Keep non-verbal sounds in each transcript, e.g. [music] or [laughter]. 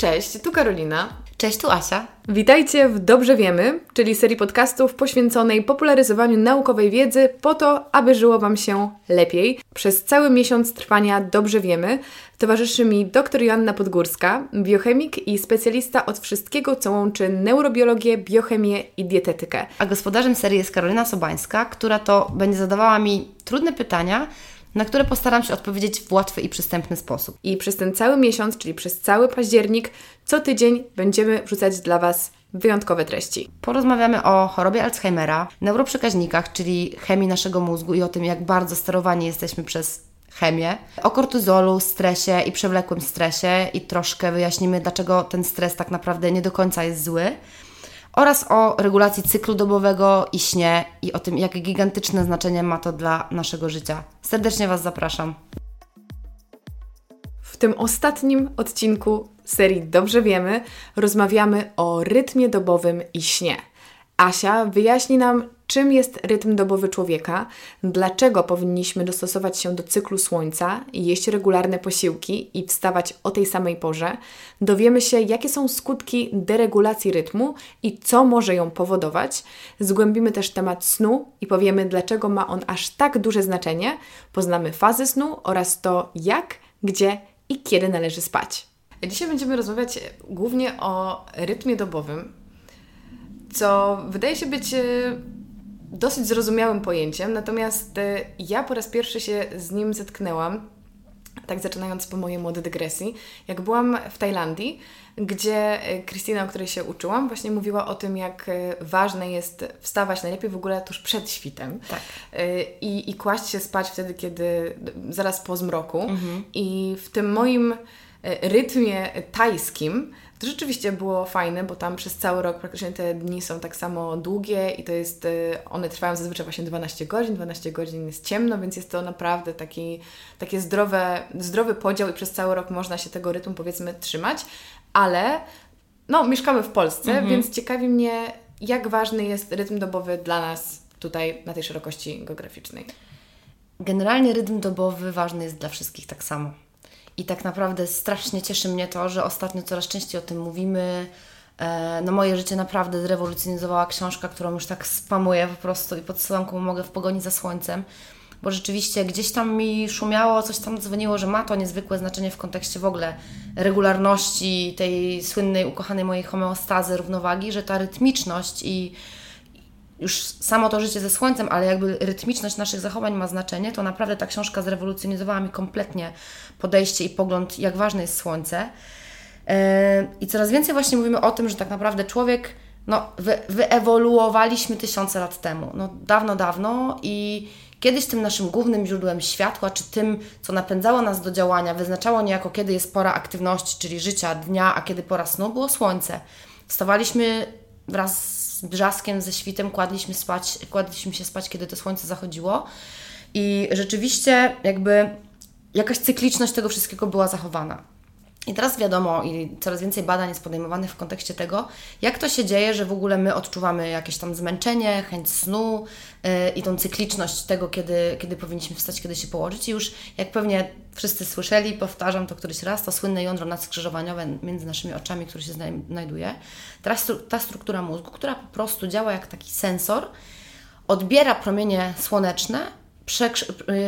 Cześć, tu Karolina. Cześć, tu Asia. Witajcie w Dobrze Wiemy, czyli serii podcastów poświęconej popularyzowaniu naukowej wiedzy po to, aby żyło Wam się lepiej. Przez cały miesiąc trwania Dobrze Wiemy towarzyszy mi dr Joanna Podgórska, biochemik i specjalista od wszystkiego, co łączy neurobiologię, biochemię i dietetykę. A gospodarzem serii jest Karolina Sobańska, która to będzie zadawała mi trudne pytania, na które postaram się odpowiedzieć w łatwy i przystępny sposób. I przez ten cały miesiąc, czyli przez cały październik, co tydzień będziemy wrzucać dla Was wyjątkowe treści. Porozmawiamy o chorobie Alzheimera, neuroprzekaźnikach, czyli chemii naszego mózgu i o tym, jak bardzo sterowani jesteśmy przez chemię, o kortyzolu, stresie i przewlekłym stresie i troszkę wyjaśnimy, dlaczego ten stres tak naprawdę nie do końca jest zły oraz o regulacji cyklu dobowego i śnie i o tym, jakie gigantyczne znaczenie ma to dla naszego życia. Serdecznie Was zapraszam. W tym ostatnim odcinku serii Dobrze Wiemy rozmawiamy o rytmie dobowym i śnie. Asia wyjaśni nam, czym jest rytm dobowy człowieka, dlaczego powinniśmy dostosować się do cyklu słońca, jeść regularne posiłki i wstawać o tej samej porze. Dowiemy się, jakie są skutki deregulacji rytmu i co może ją powodować. Zgłębimy też temat snu i powiemy, dlaczego ma on aż tak duże znaczenie. Poznamy fazy snu oraz to, jak, gdzie i kiedy należy spać. Dzisiaj będziemy rozmawiać głównie o rytmie dobowym, co wydaje się być e, dosyć zrozumiałym pojęciem, natomiast e, ja po raz pierwszy się z nim zetknęłam, tak zaczynając po mojej młodej dygresji, jak byłam w Tajlandii, gdzie e, Krystyna, o której się uczyłam, właśnie mówiła o tym, jak ważne jest wstawać najlepiej w ogóle tuż przed świtem tak. i, i kłaść się spać wtedy, kiedy zaraz po zmroku. Mhm. I w tym moim rytmie tajskim to rzeczywiście było fajne, bo tam przez cały rok praktycznie te dni są tak samo długie i to jest, y, one trwają zazwyczaj właśnie 12 godzin, 12 godzin jest ciemno, więc jest to naprawdę taki, takie zdrowe, zdrowy podział i przez cały rok można się tego rytmu powiedzmy trzymać, ale no mieszkamy w Polsce, mhm. więc ciekawi mnie jak ważny jest rytm dobowy dla nas tutaj na tej szerokości geograficznej. Generalnie rytm dobowy ważny jest dla wszystkich tak samo. I tak naprawdę strasznie cieszy mnie to, że ostatnio coraz częściej o tym mówimy. E, no moje życie naprawdę zrewolucjonizowała książka, którą już tak spamuję po prostu i podsyłam komu mogę w pogoni za słońcem, bo rzeczywiście gdzieś tam mi szumiało, coś tam dzwoniło, że ma to niezwykłe znaczenie w kontekście w ogóle regularności, tej słynnej, ukochanej mojej homeostazy, równowagi, że ta rytmiczność i już samo to życie ze słońcem, ale jakby rytmiczność naszych zachowań ma znaczenie, to naprawdę ta książka zrewolucjonizowała mi kompletnie podejście i pogląd, jak ważne jest słońce. E, I coraz więcej właśnie mówimy o tym, że tak naprawdę człowiek, no, wy, wyewoluowaliśmy tysiące lat temu, no dawno, dawno i kiedyś tym naszym głównym źródłem światła, czy tym, co napędzało nas do działania, wyznaczało niejako, kiedy jest pora aktywności, czyli życia, dnia, a kiedy pora snu, było słońce. Wstawaliśmy wraz brzaskiem, ze świtem kładliśmy, spać, kładliśmy się spać, kiedy to słońce zachodziło. I rzeczywiście jakby jakaś cykliczność tego wszystkiego była zachowana. I teraz wiadomo, i coraz więcej badań jest podejmowanych w kontekście tego, jak to się dzieje, że w ogóle my odczuwamy jakieś tam zmęczenie, chęć snu yy, i tą cykliczność tego, kiedy, kiedy powinniśmy wstać, kiedy się położyć. I już jak pewnie wszyscy słyszeli, powtarzam to któryś raz, to słynne jądro nadskrzyżowaniowe między naszymi oczami, które się znajduje. Teraz ta struktura mózgu, która po prostu działa jak taki sensor, odbiera promienie słoneczne,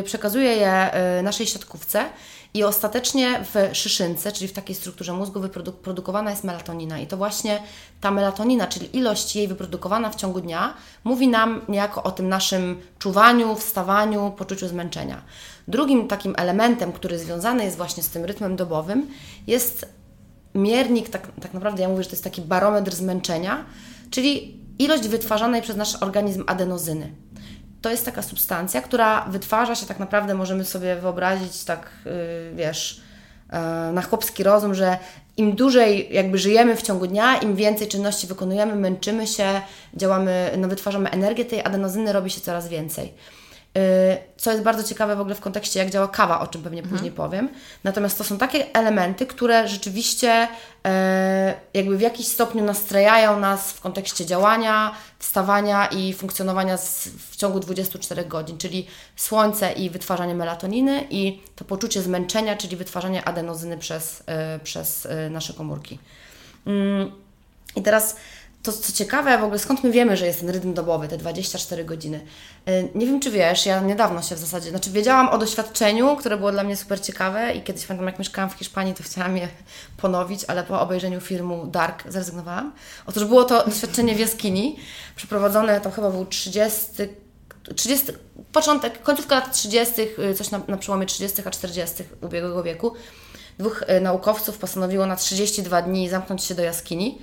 y, przekazuje je y, naszej siatkówce i ostatecznie w szyszynce, czyli w takiej strukturze mózgu, wyprodukowana jest melatonina. I to właśnie ta melatonina, czyli ilość jej wyprodukowana w ciągu dnia, mówi nam niejako o tym naszym czuwaniu, wstawaniu, poczuciu zmęczenia. Drugim takim elementem, który związany jest właśnie z tym rytmem dobowym, jest miernik, tak, tak naprawdę ja mówię, że to jest taki barometr zmęczenia, czyli ilość wytwarzanej przez nasz organizm adenozyny to jest taka substancja, która wytwarza się tak naprawdę, możemy sobie wyobrazić tak, yy, wiesz, yy, na chłopski rozum, że im dłużej jakby żyjemy w ciągu dnia, im więcej czynności wykonujemy, męczymy się, działamy, no wytwarzamy energię, tej adenozyny robi się coraz więcej. Co jest bardzo ciekawe w ogóle w kontekście, jak działa kawa, o czym pewnie mhm. później powiem. Natomiast to są takie elementy, które rzeczywiście e, jakby w jakiś stopniu nastrajają nas w kontekście działania, wstawania i funkcjonowania z, w ciągu 24 godzin, czyli słońce i wytwarzanie melatoniny i to poczucie zmęczenia, czyli wytwarzanie adenozyny przez, e, przez nasze komórki. Mm, I teraz to, co ciekawe, w ogóle skąd my wiemy, że jest ten rytm dobowy, te 24 godziny. Y, nie wiem, czy wiesz, ja niedawno się w zasadzie, znaczy wiedziałam o doświadczeniu, które było dla mnie super ciekawe i kiedyś pamiętam, jak mieszkałam w Hiszpanii, to chciałam je [laughs] ponowić, ale po obejrzeniu filmu Dark zrezygnowałam. Otóż było to doświadczenie w jaskini, przeprowadzone, to chyba był 30 30, początek, końcówka lat 30., y, coś na, na przełomie 30. a 40. ubiegłego wieku, dwóch y, naukowców postanowiło na 32 dni zamknąć się do jaskini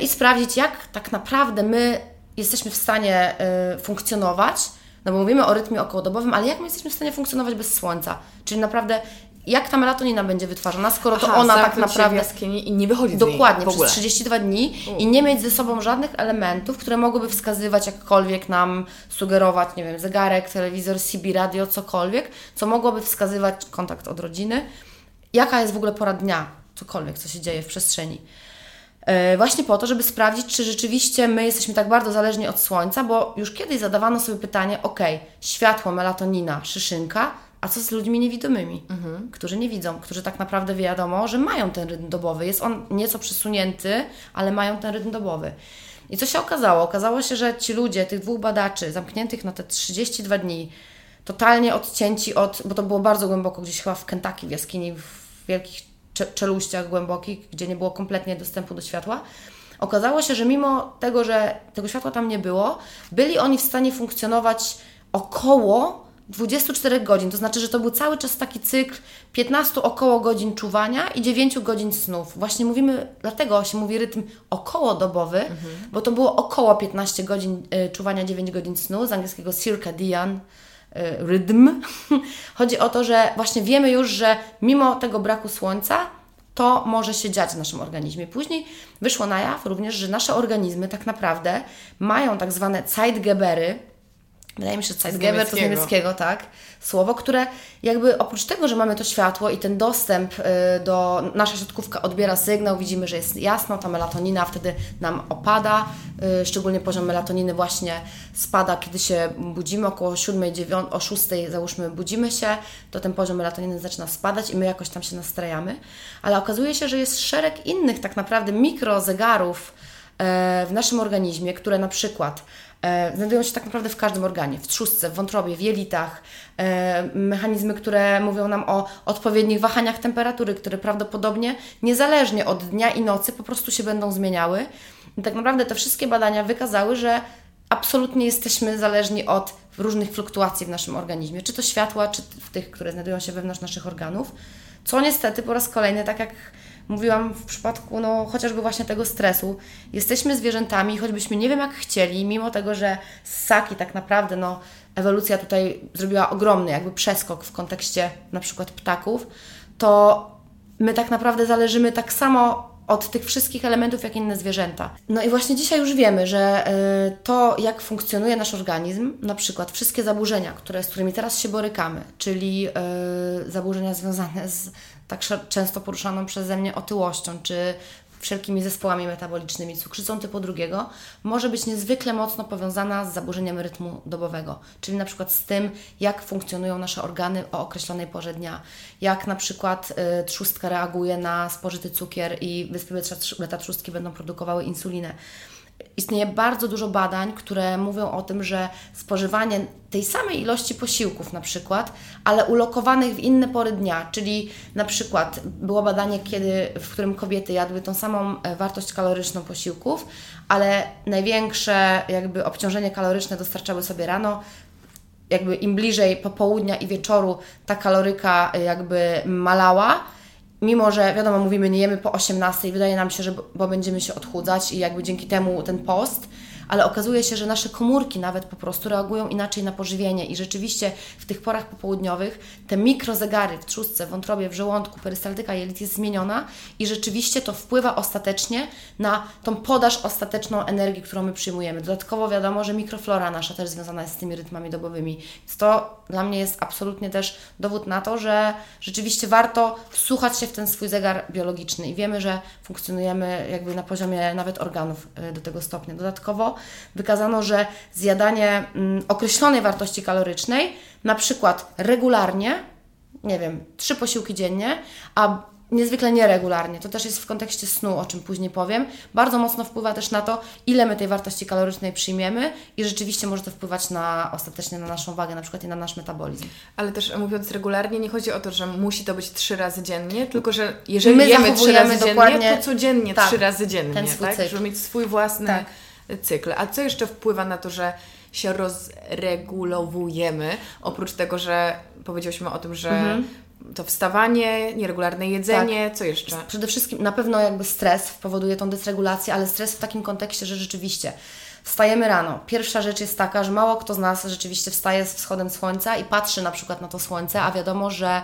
i sprawdzić, jak tak naprawdę my jesteśmy w stanie e, funkcjonować, no bo mówimy o rytmie okołodobowym, ale jak my jesteśmy w stanie funkcjonować bez słońca? Czyli naprawdę jak ta melatonina będzie wytwarzana, skoro Aha, to ona tak naprawdę. jaskini i nie wychodzi Dokładnie, przez 32 dni U. i nie mieć ze sobą żadnych elementów, które mogłyby wskazywać jakkolwiek nam, sugerować, nie wiem, zegarek, telewizor, CB radio, cokolwiek, co mogłoby wskazywać kontakt od rodziny, jaka jest w ogóle pora dnia, cokolwiek, co się dzieje w przestrzeni. E, właśnie po to, żeby sprawdzić, czy rzeczywiście my jesteśmy tak bardzo zależni od słońca, bo już kiedyś zadawano sobie pytanie, ok, światło, melatonina, szyszynka, a co z ludźmi niewidomymi, mhm. którzy nie widzą, którzy tak naprawdę wiadomo, że mają ten rytm dobowy. Jest on nieco przesunięty, ale mają ten rytm dobowy. I co się okazało? Okazało się, że ci ludzie, tych dwóch badaczy, zamkniętych na te 32 dni, totalnie odcięci od, bo to było bardzo głęboko, gdzieś chyba w Kentucky, w jaskini, w wielkich czeluściach głębokich, gdzie nie było kompletnie dostępu do światła. Okazało się, że mimo tego, że tego światła tam nie było, byli oni w stanie funkcjonować około 24 godzin. To znaczy, że to był cały czas taki cykl 15 około godzin czuwania i 9 godzin snów. Właśnie mówimy, dlatego się mówi rytm okołodobowy, mhm. bo to było około 15 godzin y, czuwania, 9 godzin snu, z angielskiego circadian rytm. [laughs] Chodzi o to, że właśnie wiemy już, że mimo tego braku słońca, to może się dziać w naszym organizmie. Później wyszło na jaw również, że nasze organizmy tak naprawdę mają tak zwane Zeitgebery, Wydaje mi się, że Zeitgeber to z niemieckiego, tak? Słowo, które jakby oprócz tego, że mamy to światło i ten dostęp y, do, nasza środkówka odbiera sygnał, widzimy, że jest jasno, ta melatonina wtedy nam opada, y, szczególnie poziom melatoniny właśnie spada, kiedy się budzimy, około 7, 9, o 6 załóżmy budzimy się, to ten poziom melatoniny zaczyna spadać i my jakoś tam się nastrajamy, ale okazuje się, że jest szereg innych tak naprawdę mikrozegarów e, w naszym organizmie, które na przykład znajdują się tak naprawdę w każdym organie, w trzustce, w wątrobie, w jelitach. E, mechanizmy, które mówią nam o odpowiednich wahaniach temperatury, które prawdopodobnie niezależnie od dnia i nocy po prostu się będą zmieniały. I tak naprawdę te wszystkie badania wykazały, że absolutnie jesteśmy zależni od różnych fluktuacji w naszym organizmie, czy to światła, czy tych, które znajdują się wewnątrz naszych organów, co niestety po raz kolejny, tak jak mówiłam w przypadku no, chociażby właśnie tego stresu. Jesteśmy zwierzętami, choćbyśmy nie wiem jak chcieli, mimo tego, że ssaki tak naprawdę, no, ewolucja tutaj zrobiła ogromny jakby przeskok w kontekście na przykład ptaków, to my tak naprawdę zależymy tak samo od tych wszystkich elementów, jak inne zwierzęta. No i właśnie dzisiaj już wiemy, że y, to, jak funkcjonuje nasz organizm, na przykład wszystkie zaburzenia, które, z którymi teraz się borykamy, czyli y, zaburzenia związane z tak często poruszaną przeze mnie otyłością, czy wszelkimi zespołami metabolicznymi cukrzycą typu drugiego, może być niezwykle mocno powiązana z zaburzeniem rytmu dobowego, czyli na przykład z tym, jak funkcjonują nasze organy o określonej porze dnia, jak na przykład y, trzustka reaguje na spożyty cukier i wyspy beta trzustki będą produkowały insulinę istnieje bardzo dużo badań, które mówią o tym, że spożywanie tej samej ilości posiłków na przykład, ale ulokowanych w inne pory dnia, czyli na przykład było badanie, kiedy, w którym kobiety jadły tą samą e, wartość kaloryczną posiłków, ale największe jakby obciążenie kaloryczne dostarczały sobie rano, jakby im bliżej popołudnia i wieczoru ta kaloryka e, jakby malała, mimo że wiadomo, mówimy nie jemy po 18, wydaje nam się, że bo będziemy się odchudzać i jakby dzięki temu ten post, ale okazuje się, że nasze komórki nawet po prostu reagują inaczej na pożywienie i rzeczywiście w tych porach popołudniowych te mikrozegary w trzustce, w wątrobie, w żołądku, perystaltyka jelit jest zmieniona i rzeczywiście to wpływa ostatecznie na tą podaż ostateczną energii, którą my przyjmujemy. Dodatkowo wiadomo, że mikroflora nasza też związana jest z tymi rytmami dobowymi. Więc to dla mnie jest absolutnie też dowód na to, że rzeczywiście warto wsłuchać się w ten swój zegar biologiczny i wiemy, że funkcjonujemy jakby na poziomie nawet organów y, do tego stopnia. Dodatkowo wykazano, że zjadanie mm, określonej wartości kalorycznej, na przykład regularnie, nie wiem, trzy posiłki dziennie, a niezwykle nieregularnie. To też jest w kontekście snu, o czym później powiem. Bardzo mocno wpływa też na to, ile my tej wartości kalorycznej przyjmiemy i rzeczywiście może to wpływać na ostatecznie na naszą wagę, na przykład i na nasz metabolizm. Ale też mówiąc regularnie, nie chodzi o to, że musi to być trzy razy dziennie, tylko że jeżeli My jemy trzy razy dokładnie dziennie, to codziennie tak, trzy razy dziennie, ten swój tak? cykl. Żeby mieć swój własny Tak. Cykl. A co jeszcze wpływa na to, że się rozregulowujemy? Oprócz tego, że powiedzieliśmy o tym, że Mhm. to wstawanie, nieregularne jedzenie, co jeszcze? Przede wszystkim na pewno jakby stres powoduje tą dysregulację, ale stres w takim kontekście, że rzeczywiście wstajemy rano. Pierwsza rzecz jest taka, że mało kto z nas rzeczywiście wstaje z wschodem słońca i patrzy na przykład na to słońce, a wiadomo, że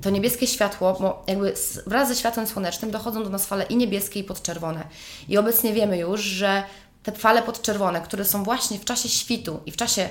to niebieskie światło, bo jakby wraz ze światłem słonecznym dochodzą do nas fale i niebieskie i podczerwone. I obecnie wiemy już, że te fale podczerwone, które są właśnie w czasie świtu i w czasie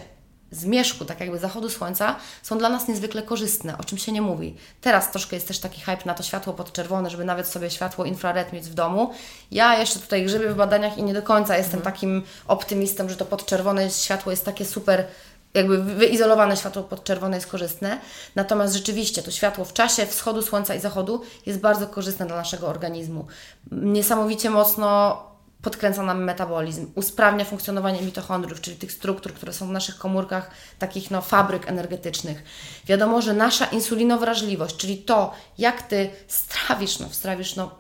zmierzchu, tak jakby zachodu słońca, są dla nas niezwykle korzystne, o czym się nie mówi. Teraz troszkę jest też taki hype na to światło podczerwone, żeby nawet sobie światło infrared mieć w domu. Ja jeszcze tutaj grzebię w badaniach i nie do końca jestem takim optymistą, że to podczerwone światło jest takie super jakby wyizolowane światło podczerwone jest korzystne. Natomiast rzeczywiście to światło w czasie wschodu słońca i zachodu jest bardzo korzystne dla naszego organizmu. Niesamowicie mocno podkręca nam metabolizm, usprawnia funkcjonowanie mitochondriów, czyli tych struktur, które są w naszych komórkach, takich no, fabryk energetycznych. Wiadomo, że nasza insulinowrażliwość, czyli to, jak Ty strawisz, no, strawisz, no,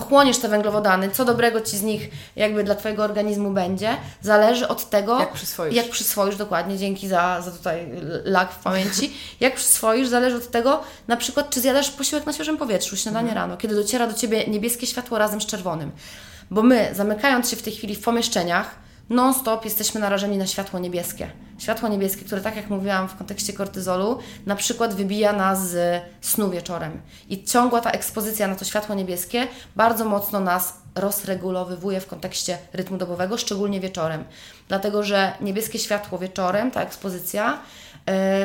pochłoniesz te węglowodany, co dobrego Ci z nich jakby dla Twojego organizmu będzie, zależy od tego, Jak przyswoisz. jak przyswoisz, dokładnie, dzięki za, za tutaj lag w pamięci. [laughs] Jak przyswoisz, zależy od tego, na przykład, czy zjadasz posiłek na świeżym powietrzu, śniadanie rano, kiedy dociera do Ciebie niebieskie światło razem z czerwonym. Bo my, zamykając się w tej chwili w pomieszczeniach, non-stop jesteśmy narażeni na światło niebieskie. Światło niebieskie, które, tak jak mówiłam w kontekście kortyzolu, na przykład wybija nas z snu wieczorem. I ciągła ta ekspozycja na to światło niebieskie bardzo mocno nas rozregulowywuje w kontekście rytmu dobowego, szczególnie wieczorem. Dlatego, że niebieskie światło wieczorem, ta ekspozycja,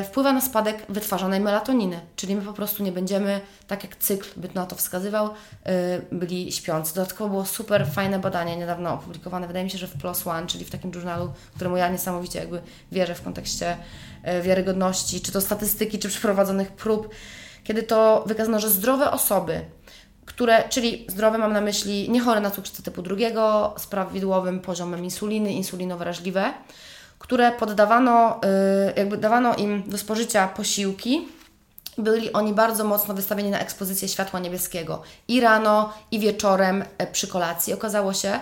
wpływa na spadek wytwarzanej melatoniny, czyli my po prostu nie będziemy, tak jak cykl by na to wskazywał, e, byli śpiący. Dodatkowo było super fajne badanie niedawno opublikowane, wydaje mi się, że w PLOS ONE, czyli w takim journalu, któremu ja niesamowicie jakby wierzę w kontekście e, wiarygodności, czy to statystyki, czy przeprowadzonych prób, kiedy to wykazano, że zdrowe osoby, które, czyli zdrowe mam na myśli nie chore na cukrzycę typu drugiego, z prawidłowym poziomem insuliny, insulinowrażliwe, które poddawano, y, jakby dawano im do spożycia posiłki, byli oni bardzo mocno wystawieni na ekspozycję światła niebieskiego. I rano, i wieczorem e, przy kolacji. Okazało się,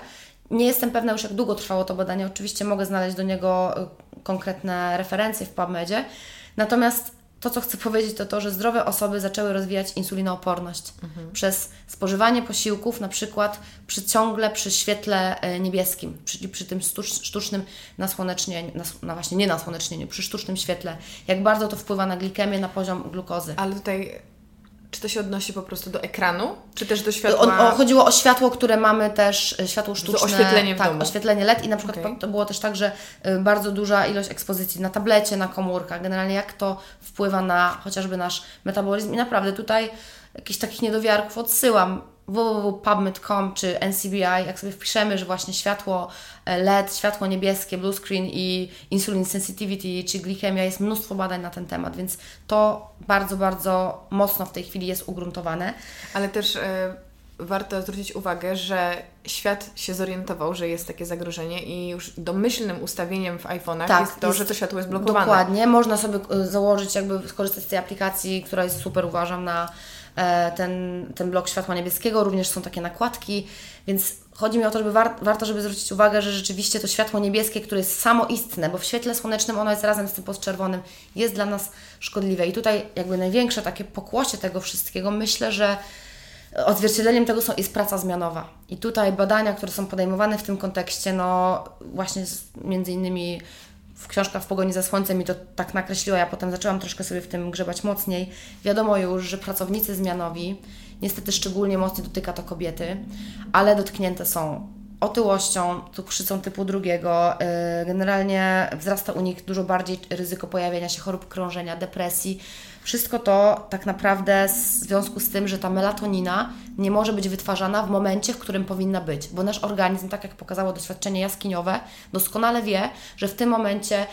nie jestem pewna już jak długo trwało to badanie, oczywiście mogę znaleźć do niego e, konkretne referencje w PubMedzie, natomiast to, co chcę powiedzieć, to to, że zdrowe osoby zaczęły rozwijać insulinooporność przez spożywanie posiłków, na przykład przy ciągle przy świetle e, niebieskim, czyli przy tym sztucz- sztucznym nasłonecznieniu, nas, no właśnie nie nasłonecznieniu, przy sztucznym świetle. Jak bardzo to wpływa na glikemię, na poziom glukozy. Ale tutaj, czy to się odnosi po prostu do ekranu, czy też do światła? O, o, chodziło o światło, które mamy też, e, światło sztuczne. oświetlenie w tak, domu. oświetlenie LED i na przykład po- to było też tak, że y, bardzo duża ilość ekspozycji na tablecie, na komórkach, generalnie jak to wpływa na chociażby nasz metabolizm i naprawdę tutaj jakichś takich niedowiarków odsyłam www.pubmed.com czy NCBI, jak sobie wpiszemy, że właśnie światło e, LED, światło niebieskie, blue screen i insulin sensitivity czy glikemia, jest mnóstwo badań na ten temat, więc to bardzo, bardzo mocno w tej chwili jest ugruntowane. Ale też e, warto zwrócić uwagę, że świat się zorientował, że jest takie zagrożenie i już domyślnym ustawieniem w iPhone'ach Tak, jest to, jest- że to światło jest blokowane. Dokładnie. Można sobie y, założyć, jakby skorzystać z tej aplikacji, która jest super, uważam, na e, ten, ten blok światła niebieskiego. Również są takie nakładki, więc chodzi mi o to, żeby war, warto, żeby zwrócić uwagę, że rzeczywiście to światło niebieskie, które jest samoistne, bo w świetle słonecznym ono jest razem z tym podczerwonym, jest dla nas szkodliwe. I tutaj jakby największe takie pokłosie tego wszystkiego, myślę, że odzwierciedleniem tego są, jest praca zmianowa. I tutaj badania, które są podejmowane w tym kontekście, no właśnie z, między innymi w książkach w pogoni za słońcem mi to tak nakreśliło, ja potem zaczęłam troszkę sobie w tym grzebać mocniej. Wiadomo już, że pracownicy zmianowi, niestety szczególnie mocno dotyka to kobiety, ale dotknięte są otyłością, cukrzycą typu drugiego. Y, generalnie wzrasta u nich dużo bardziej ryzyko pojawienia się chorób krążenia, depresji. Wszystko to tak naprawdę w związku z tym, że ta melatonina nie może być wytwarzana w momencie, w którym powinna być, bo nasz organizm, tak jak pokazało doświadczenie jaskiniowe, doskonale wie, że w tym momencie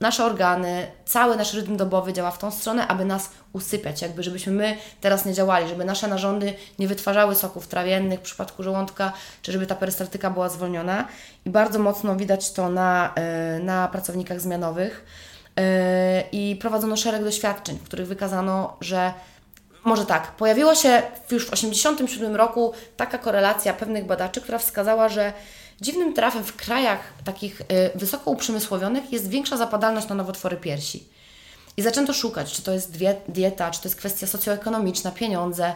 nasze organy, cały nasz rytm dobowy działa w tą stronę, aby nas usypiać, jakby żebyśmy my teraz nie działali, żeby nasze narządy nie wytwarzały soków trawiennych w przypadku żołądka, czy żeby ta perystaltyka była zwolniona. I bardzo mocno widać to na, e, na pracownikach zmianowych. E, I prowadzono szereg doświadczeń, w których wykazano, że może tak, pojawiła się już w 1987 roku taka korelacja pewnych badaczy, która wskazała, że Dziwnym trafem w krajach takich y, wysoko uprzemysłowionych jest większa zapadalność na nowotwory piersi. I zaczęto szukać, czy to jest dieta, czy to jest kwestia socjoekonomiczna, pieniądze.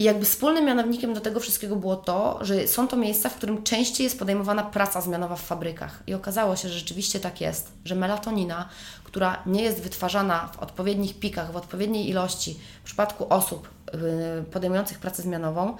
I jakby wspólnym mianownikiem do tego wszystkiego było to, że są to miejsca, w którym częściej jest podejmowana praca zmianowa w fabrykach. I okazało się, że rzeczywiście tak jest, że melatonina, która nie jest wytwarzana w odpowiednich pikach, w odpowiedniej ilości w przypadku osób y, podejmujących pracę zmianową,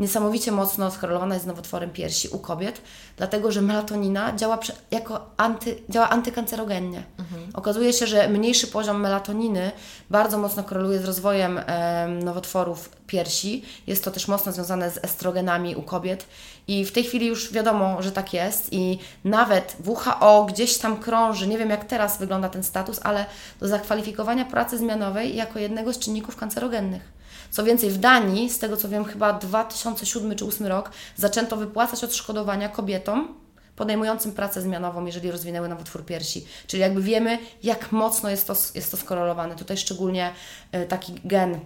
niesamowicie mocno skorelowana jest z nowotworem piersi u kobiet, dlatego że melatonina działa jako anty, działa antykancerogennie. Mhm. Okazuje się, że mniejszy poziom melatoniny bardzo mocno koreluje z rozwojem e, nowotworów piersi. Jest to też mocno związane z estrogenami u kobiet i w tej chwili już wiadomo, że tak jest i nawet WHO gdzieś tam krąży, nie wiem jak teraz wygląda ten status, ale do zakwalifikowania pracy zmianowej jako jednego z czynników kancerogennych. Co więcej, w Danii, z tego co wiem, chyba 2007 czy 2008 rok, zaczęto wypłacać odszkodowania kobietom podejmującym pracę zmianową, jeżeli rozwinęły nowotwór piersi. Czyli jakby wiemy, jak mocno jest to, jest to skorelowane. Tutaj szczególnie e, taki gen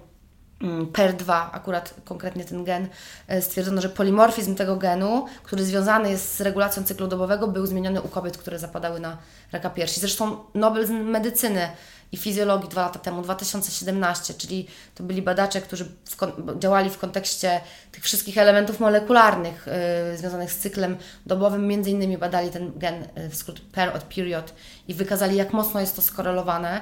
mm, PER2, akurat konkretnie ten gen, e, stwierdzono, że polimorfizm tego genu, który związany jest z regulacją cyklu dobowego, był zmieniony u kobiet, które zapadały na raka piersi. Zresztą Nobel z medycyny i fizjologii dwa lata temu, 2017, czyli to byli badacze, którzy w działali w kontekście tych wszystkich elementów molekularnych yy, związanych z cyklem dobowym, między innymi badali ten gen, yy, w skrót per od period i wykazali, jak mocno jest to skorelowane.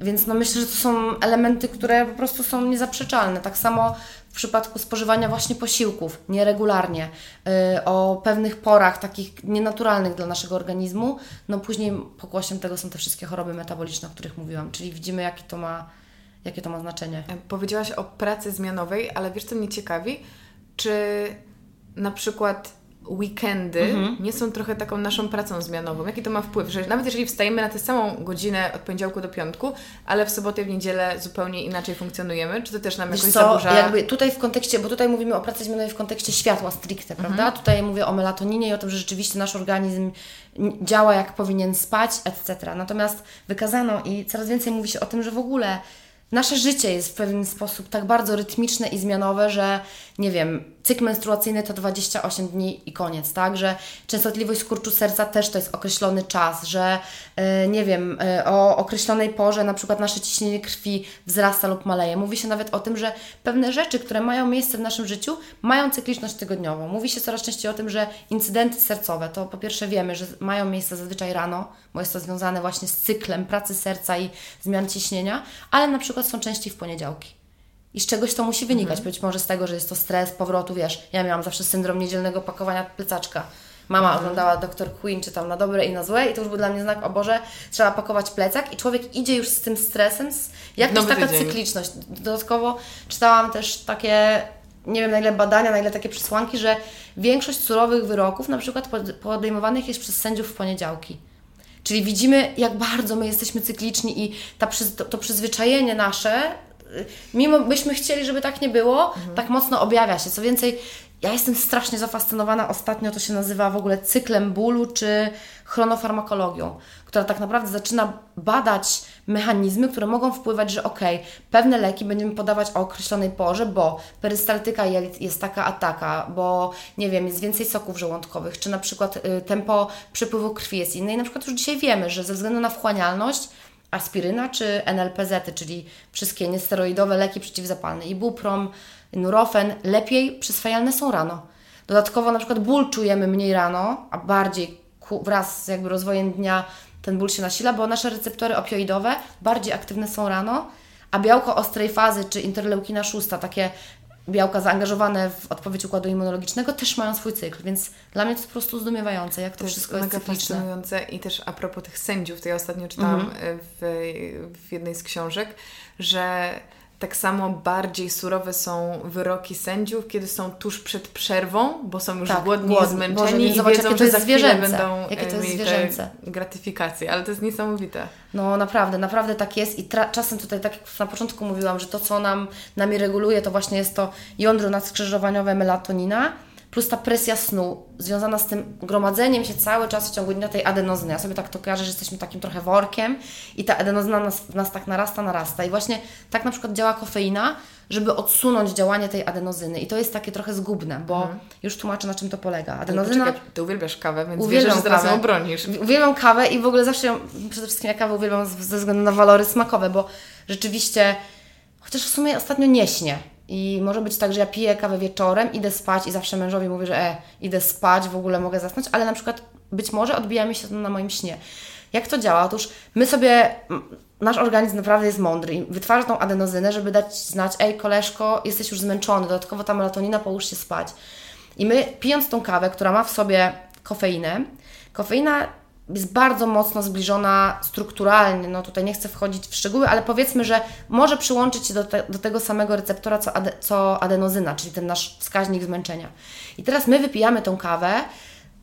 Więc no myślę, że to są elementy, które po prostu są niezaprzeczalne. Tak samo w przypadku spożywania właśnie posiłków nieregularnie, yy, o pewnych porach takich nienaturalnych dla naszego organizmu, no później pokłosiem tego są te wszystkie choroby metaboliczne, o których mówiłam, czyli widzimy jakie to ma, jakie to ma znaczenie. Powiedziałaś o pracy zmianowej, ale wiesz co mnie ciekawi, czy na przykład weekendy mhm. nie są trochę taką naszą pracą zmianową? Jaki to ma wpływ? Że nawet jeżeli wstajemy na tę samą godzinę od poniedziałku do piątku, ale w sobotę w niedzielę zupełnie inaczej funkcjonujemy, czy to też nam Wiesz jakoś co, zaburza? jakby tutaj w kontekście, bo tutaj mówimy o pracy zmianowej w kontekście światła stricte, mhm. prawda? Tutaj mówię o melatoninie i o tym, że rzeczywiście nasz organizm działa jak powinien spać, etc. Natomiast wykazano i coraz więcej mówi się o tym, że w ogóle nasze życie jest w pewien sposób tak bardzo rytmiczne i zmianowe, że nie wiem, cykl menstruacyjny to 28 dni i koniec, tak? Że częstotliwość skurczu serca też to jest określony czas, że yy, nie wiem, yy, o określonej porze na przykład nasze ciśnienie krwi wzrasta lub maleje. Mówi się nawet o tym, że pewne rzeczy, które mają miejsce w naszym życiu, mają cykliczność tygodniową. Mówi się coraz częściej o tym, że incydenty sercowe, to po pierwsze wiemy, że mają miejsce zazwyczaj rano, bo jest to związane właśnie z cyklem pracy serca i zmian ciśnienia, ale na przykład są częściej w poniedziałki. I z czegoś to musi wynikać. Mhm. Być może z tego, że jest to stres powrotu, wiesz. Ja miałam zawsze syndrom niedzielnego pakowania plecaczka. Mama mhm. oglądała Dr. Queen, czy tam na dobre i na złe, i to już był dla mnie znak, o Boże, trzeba pakować plecak, i człowiek idzie już z tym stresem, z, jak jest taka tydzień. cykliczność. Dodatkowo czytałam też takie, nie wiem na ile badania, na ile takie przesłanki, że większość surowych wyroków, na przykład podejmowanych jest przez sędziów w poniedziałki. Czyli widzimy, jak bardzo my jesteśmy cykliczni i ta, to, to przyzwyczajenie nasze mimo byśmy chcieli, żeby tak nie było, mhm. tak mocno objawia się. Co więcej, ja jestem strasznie zafascynowana ostatnio, to się nazywa w ogóle cyklem bólu czy chronofarmakologią, która tak naprawdę zaczyna badać mechanizmy, które mogą wpływać, że ok, pewne leki będziemy podawać o określonej porze, bo perystaltyka jest taka a taka, bo nie wiem, jest więcej soków żołądkowych, czy na przykład y, tempo przepływu krwi jest inne i na przykład już dzisiaj wiemy, że ze względu na wchłanialność aspiryna czy NLPZ, czyli wszystkie niesteroidowe leki przeciwzapalne. Ibuprom, Nurofen lepiej przyswajalne są rano. Dodatkowo na przykład ból czujemy mniej rano, a bardziej wraz z jakby rozwojem dnia ten ból się nasila, bo nasze receptory opioidowe bardziej aktywne są rano, a białko ostrej fazy czy interleukina szósta, takie białka zaangażowane w odpowiedź układu immunologicznego też mają swój cykl, więc dla mnie to jest po prostu zdumiewające, jak to, to wszystko jest, cykliczne. fascynujące i też a propos tych sędziów, to ja ostatnio czytałam mhm. w, w jednej z książek, że tak samo bardziej surowe są wyroki sędziów, kiedy są tuż przed przerwą, bo są już tak, głodni, głodni, zmęczeni Boże, i wiedzą, że za chwilę będą jakie to jest zwierzęce. gratyfikacje. Ale to jest niesamowite. No naprawdę, naprawdę tak jest i czasem tutaj, tak jak na początku mówiłam, że to, co nam, nami reguluje, to właśnie jest to jądro nadskrzyżowaniowe melatonina, plus ta presja snu związana z tym gromadzeniem się cały czas w ciągu dnia tej adenozyny. Ja sobie tak to kojarzę, że jesteśmy takim trochę workiem i ta adenozyna nas, w nas tak narasta, narasta. I właśnie tak na przykład działa kofeina, żeby odsunąć działanie tej adenozyny. I to jest takie trochę zgubne, bo mhm. już tłumaczę, na czym to polega. Adenozyna... Poczekaj, ty uwielbiasz kawę, więc uwielbiam wierzę, że zaraz ją obronisz. Uwielbiam kawę i w ogóle zawsze ją, przede wszystkim ja kawę uwielbiam ze względu na walory smakowe, bo rzeczywiście, chociaż w sumie ostatnio nie śnię, i może być tak, że ja piję kawę wieczorem, idę spać i zawsze mężowi mówię, że e, idę spać, w ogóle mogę zasnąć, ale na przykład być może odbija mi się to na moim śnie. Jak to działa? Otóż my sobie, nasz organizm naprawdę jest mądry i wytwarza tą adenozynę, żeby dać znać, ej koleżko, jesteś już zmęczony, dodatkowo ta melatonina, połóż się spać. I my pijąc tą kawę, która ma w sobie kofeinę, kofeina jest bardzo mocno zbliżona strukturalnie, no tutaj nie chcę wchodzić w szczegóły, ale powiedzmy, że może przyłączyć się do, te, do tego samego receptora co, ade, co adenozyna, czyli ten nasz wskaźnik zmęczenia. I teraz my wypijamy tą kawę,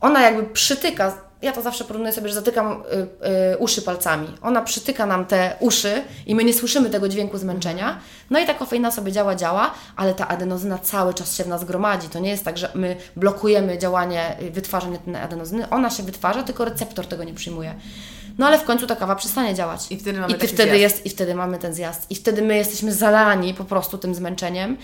ona jakby przytyka ja to zawsze porównuję sobie, że zatykam y, y, uszy palcami. Ona przytyka nam te uszy i my nie słyszymy tego dźwięku zmęczenia. No i ta kofeina sobie działa, działa, ale ta adenozyna cały czas się w nas gromadzi. To nie jest tak, że my blokujemy działanie, wytwarzanie tej adenozyny. Ona się wytwarza, tylko receptor tego nie przyjmuje. No ale w końcu ta kawa przestanie działać. I wtedy mamy I wtedy jest I wtedy mamy ten zjazd. I wtedy my jesteśmy zalani po prostu tym zmęczeniem.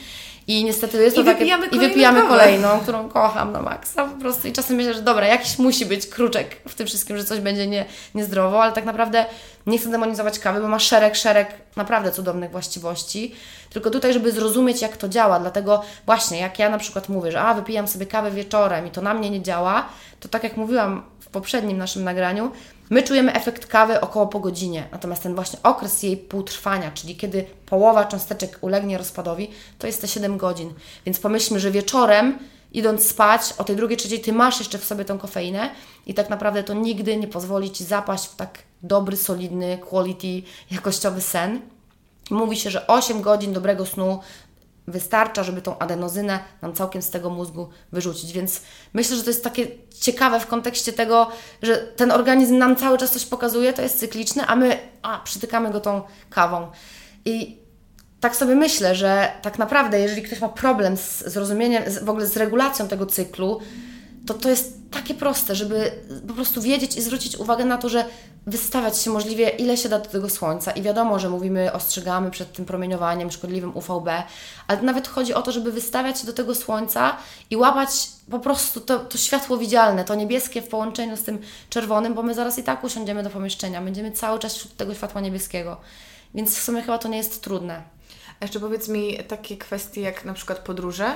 I niestety jest to I takie... Wypijamy I wypijamy kolejną, którą kocham na maksa po prostu. I czasem myślę, że dobra, jakiś musi być kruczek w tym wszystkim, że coś będzie nie, niezdrowo, ale tak naprawdę nie chcę demonizować kawy, bo ma szereg, szereg naprawdę cudownych właściwości. Tylko tutaj, żeby zrozumieć, jak to działa. Dlatego właśnie, jak ja na przykład mówię, że a, wypijam sobie kawę wieczorem i to na mnie nie działa, to tak jak mówiłam w poprzednim naszym nagraniu, My czujemy efekt kawy około po godzinie, natomiast ten właśnie okres jej półtrwania, czyli kiedy połowa cząsteczek ulegnie rozpadowi, to jest te 7 godzin. Więc pomyślmy, że wieczorem idąc spać o tej drugiej, trzeciej, Ty masz jeszcze w sobie tą kofeinę i tak naprawdę to nigdy nie pozwoli Ci zapaść w tak dobry, solidny, quality, jakościowy sen. Mówi się, że 8 godzin dobrego snu wystarcza, żeby tą adenozynę nam całkiem z tego mózgu wyrzucić. Więc myślę, że to jest takie ciekawe w kontekście tego, że ten organizm nam cały czas coś pokazuje, to jest cykliczne, a my a, przytykamy go tą kawą. I tak sobie myślę, że tak naprawdę, jeżeli ktoś ma problem z zrozumieniem, w ogóle z regulacją tego cyklu, to to jest takie proste, żeby po prostu wiedzieć i zwrócić uwagę na to, że wystawiać się możliwie ile się da do tego słońca. I wiadomo, że mówimy, ostrzegamy przed tym promieniowaniem szkodliwym UVB, ale nawet chodzi o to, żeby wystawiać się do tego słońca i łapać po prostu to, to światło widzialne, to niebieskie w połączeniu z tym czerwonym, bo my zaraz i tak usiądziemy do pomieszczenia, będziemy cały czas wśród tego światła niebieskiego. Więc w sumie chyba to nie jest trudne. A jeszcze powiedz mi takie kwestie jak na przykład podróże.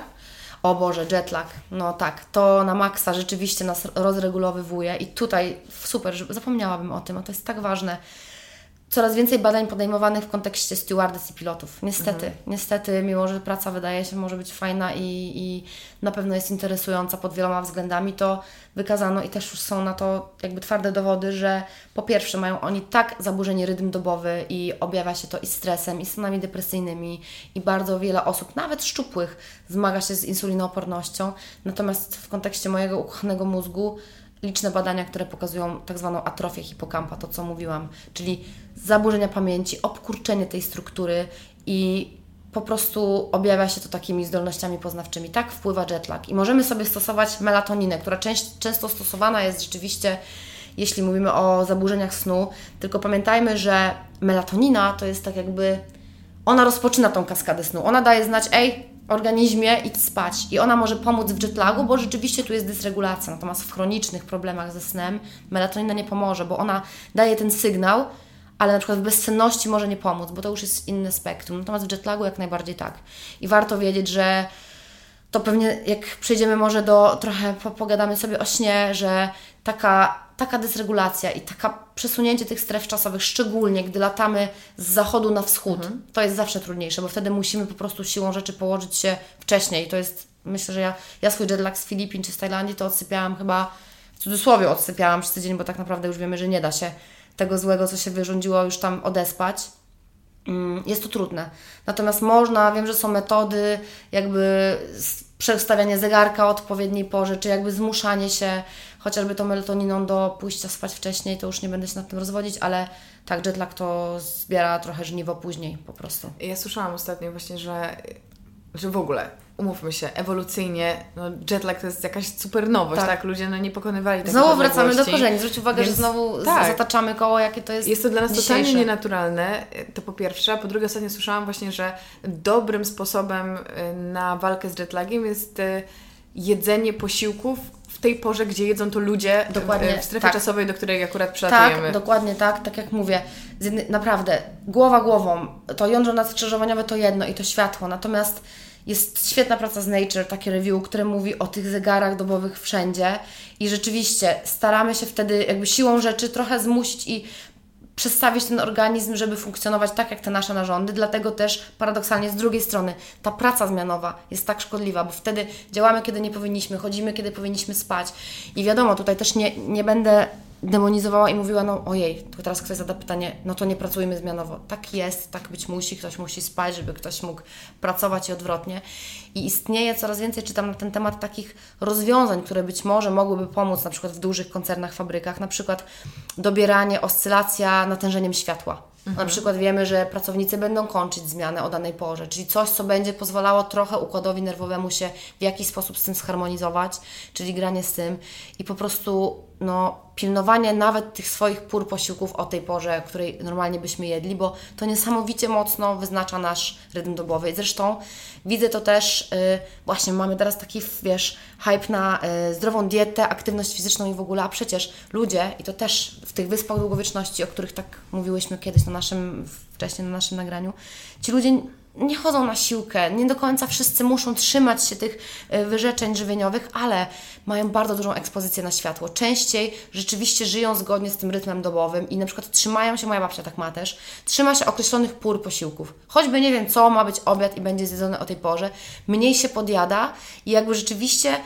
O Boże, jetlag. No tak, to na maksa rzeczywiście nas rozregulowywuje i tutaj super, zapomniałabym o tym, a to jest tak ważne coraz więcej badań podejmowanych w kontekście stewardess i pilotów. Niestety, mhm. niestety, mimo że praca wydaje się może być fajna i, i na pewno jest interesująca pod wieloma względami, to wykazano i też już są na to jakby twarde dowody, że po pierwsze mają oni tak zaburzenie rytm dobowy i objawia się to i stresem, i stanami depresyjnymi i bardzo wiele osób, nawet szczupłych, zmaga się z insulinoopornością. Natomiast w kontekście mojego ukochanego mózgu liczne badania, które pokazują tak zwaną atrofię hipokampa, to co mówiłam, czyli zaburzenia pamięci, obkurczenie tej struktury i po prostu objawia się to takimi zdolnościami poznawczymi. Tak wpływa jetlag. I możemy sobie stosować melatoninę, która część, często stosowana jest rzeczywiście, jeśli mówimy o zaburzeniach snu. Tylko pamiętajmy, że melatonina to jest tak jakby. Ona rozpoczyna tą kaskadę snu. Ona daje znać, ej, organizmie idź spać. I ona może pomóc w jetlagu, bo rzeczywiście tu jest dysregulacja. Natomiast w chronicznych problemach ze snem melatonina nie pomoże, bo ona daje ten sygnał, ale na przykład w bezsenności może nie pomóc, bo to już jest inne spektrum. Natomiast w jetlagu jak najbardziej tak. I warto wiedzieć, że to pewnie jak przejdziemy może do, trochę pogadamy sobie o śnie, że taka, taka dysregulacja i taka przesunięcie tych stref czasowych, szczególnie gdy latamy z zachodu na wschód, mhm. to jest zawsze trudniejsze, bo wtedy musimy po prostu siłą rzeczy położyć się wcześniej. To jest, myślę, że ja, ja swój jetlag z Filipin czy z Tajlandii to odsypiałam chyba, w cudzysłowie odsypiałam przez tydzień, bo tak naprawdę już wiemy, że nie da się tego złego, co się wyrządziło, już tam odespać. Mm, jest to trudne. Natomiast można, wiem, że są metody, jakby przestawianie zegarka o odpowiedniej porze, czy jakby zmuszanie się chociażby tą melatoniną do pójścia spać wcześniej, to już nie będę się nad tym rozwodzić, ale tak, jetlag to zbiera trochę żniwo później po prostu. Ja słyszałam ostatnio właśnie, że, że w ogóle umówmy się, ewolucyjnie, no jetlag to jest jakaś super nowość, tak? tak? Ludzie no, nie pokonywali takich Znowu wracamy do korzeni. Zwróć uwagę, Więc, że znowu tak. zataczamy koło, jakie to jest Jest to dla nas dzisiejsze. totalnie nienaturalne, to po pierwsze. A po drugie, ostatnio słyszałam właśnie, że dobrym sposobem y, na walkę z jetlagiem jest y, jedzenie posiłków w tej porze, gdzie jedzą to ludzie dokładnie, w strefie tak. czasowej, do której akurat przylatujemy. Tak, dokładnie tak, tak jak mówię. Naprawdę, głowa głową, to jądro nadskrzyżowaniowe to jedno i to światło, natomiast jest świetna praca z Nature, takie review, które mówi o tych zegarach dobowych wszędzie i rzeczywiście staramy się wtedy jakby siłą rzeczy trochę zmusić i przestawić ten organizm, żeby funkcjonować tak jak te nasze narządy. Dlatego też paradoksalnie z drugiej strony ta praca zmianowa jest tak szkodliwa, bo wtedy działamy, kiedy nie powinniśmy, chodzimy, kiedy powinniśmy spać. I wiadomo, tutaj też nie, nie będę demonizowała i mówiła, no ojej, to teraz ktoś zada pytanie, no to nie pracujmy zmianowo. Tak jest, tak być musi, ktoś musi spać, żeby ktoś mógł pracować i odwrotnie. I istnieje coraz więcej, czytam na ten temat takich rozwiązań, które być może mogłyby pomóc na przykład w dużych koncernach, fabrykach, na przykład dobieranie, oscylacja natężeniem światła. Mhm. Na przykład wiemy, że pracownicy będą kończyć zmianę o danej porze, czyli coś, co będzie pozwalało trochę układowi nerwowemu się w jakiś sposób z tym zharmonizować, czyli granie z tym i po prostu no, pilnowanie nawet tych swoich pór posiłków o tej porze, której normalnie byśmy jedli, bo to niesamowicie mocno wyznacza nasz rytm dobowy. I zresztą widzę to też, yy, właśnie mamy teraz taki, wiesz, hype na yy, zdrową dietę, aktywność fizyczną i w ogóle, a przecież ludzie, i to też w tych wyspach długowieczności, o których tak mówiłyśmy kiedyś na naszym, wcześniej na naszym nagraniu, ci ludzie nie chodzą na siłkę, nie do końca wszyscy muszą trzymać się tych e, wyrzeczeń żywieniowych, ale mają bardzo dużą ekspozycję na światło. Częściej rzeczywiście żyją zgodnie z tym rytmem dobowym i na przykład trzymają się, moja babcia tak ma też, trzyma się określonych pór posiłków. Choćby nie wiem co, ma być obiad i będzie zjedzony o tej porze, mniej się podjada i jakby rzeczywiście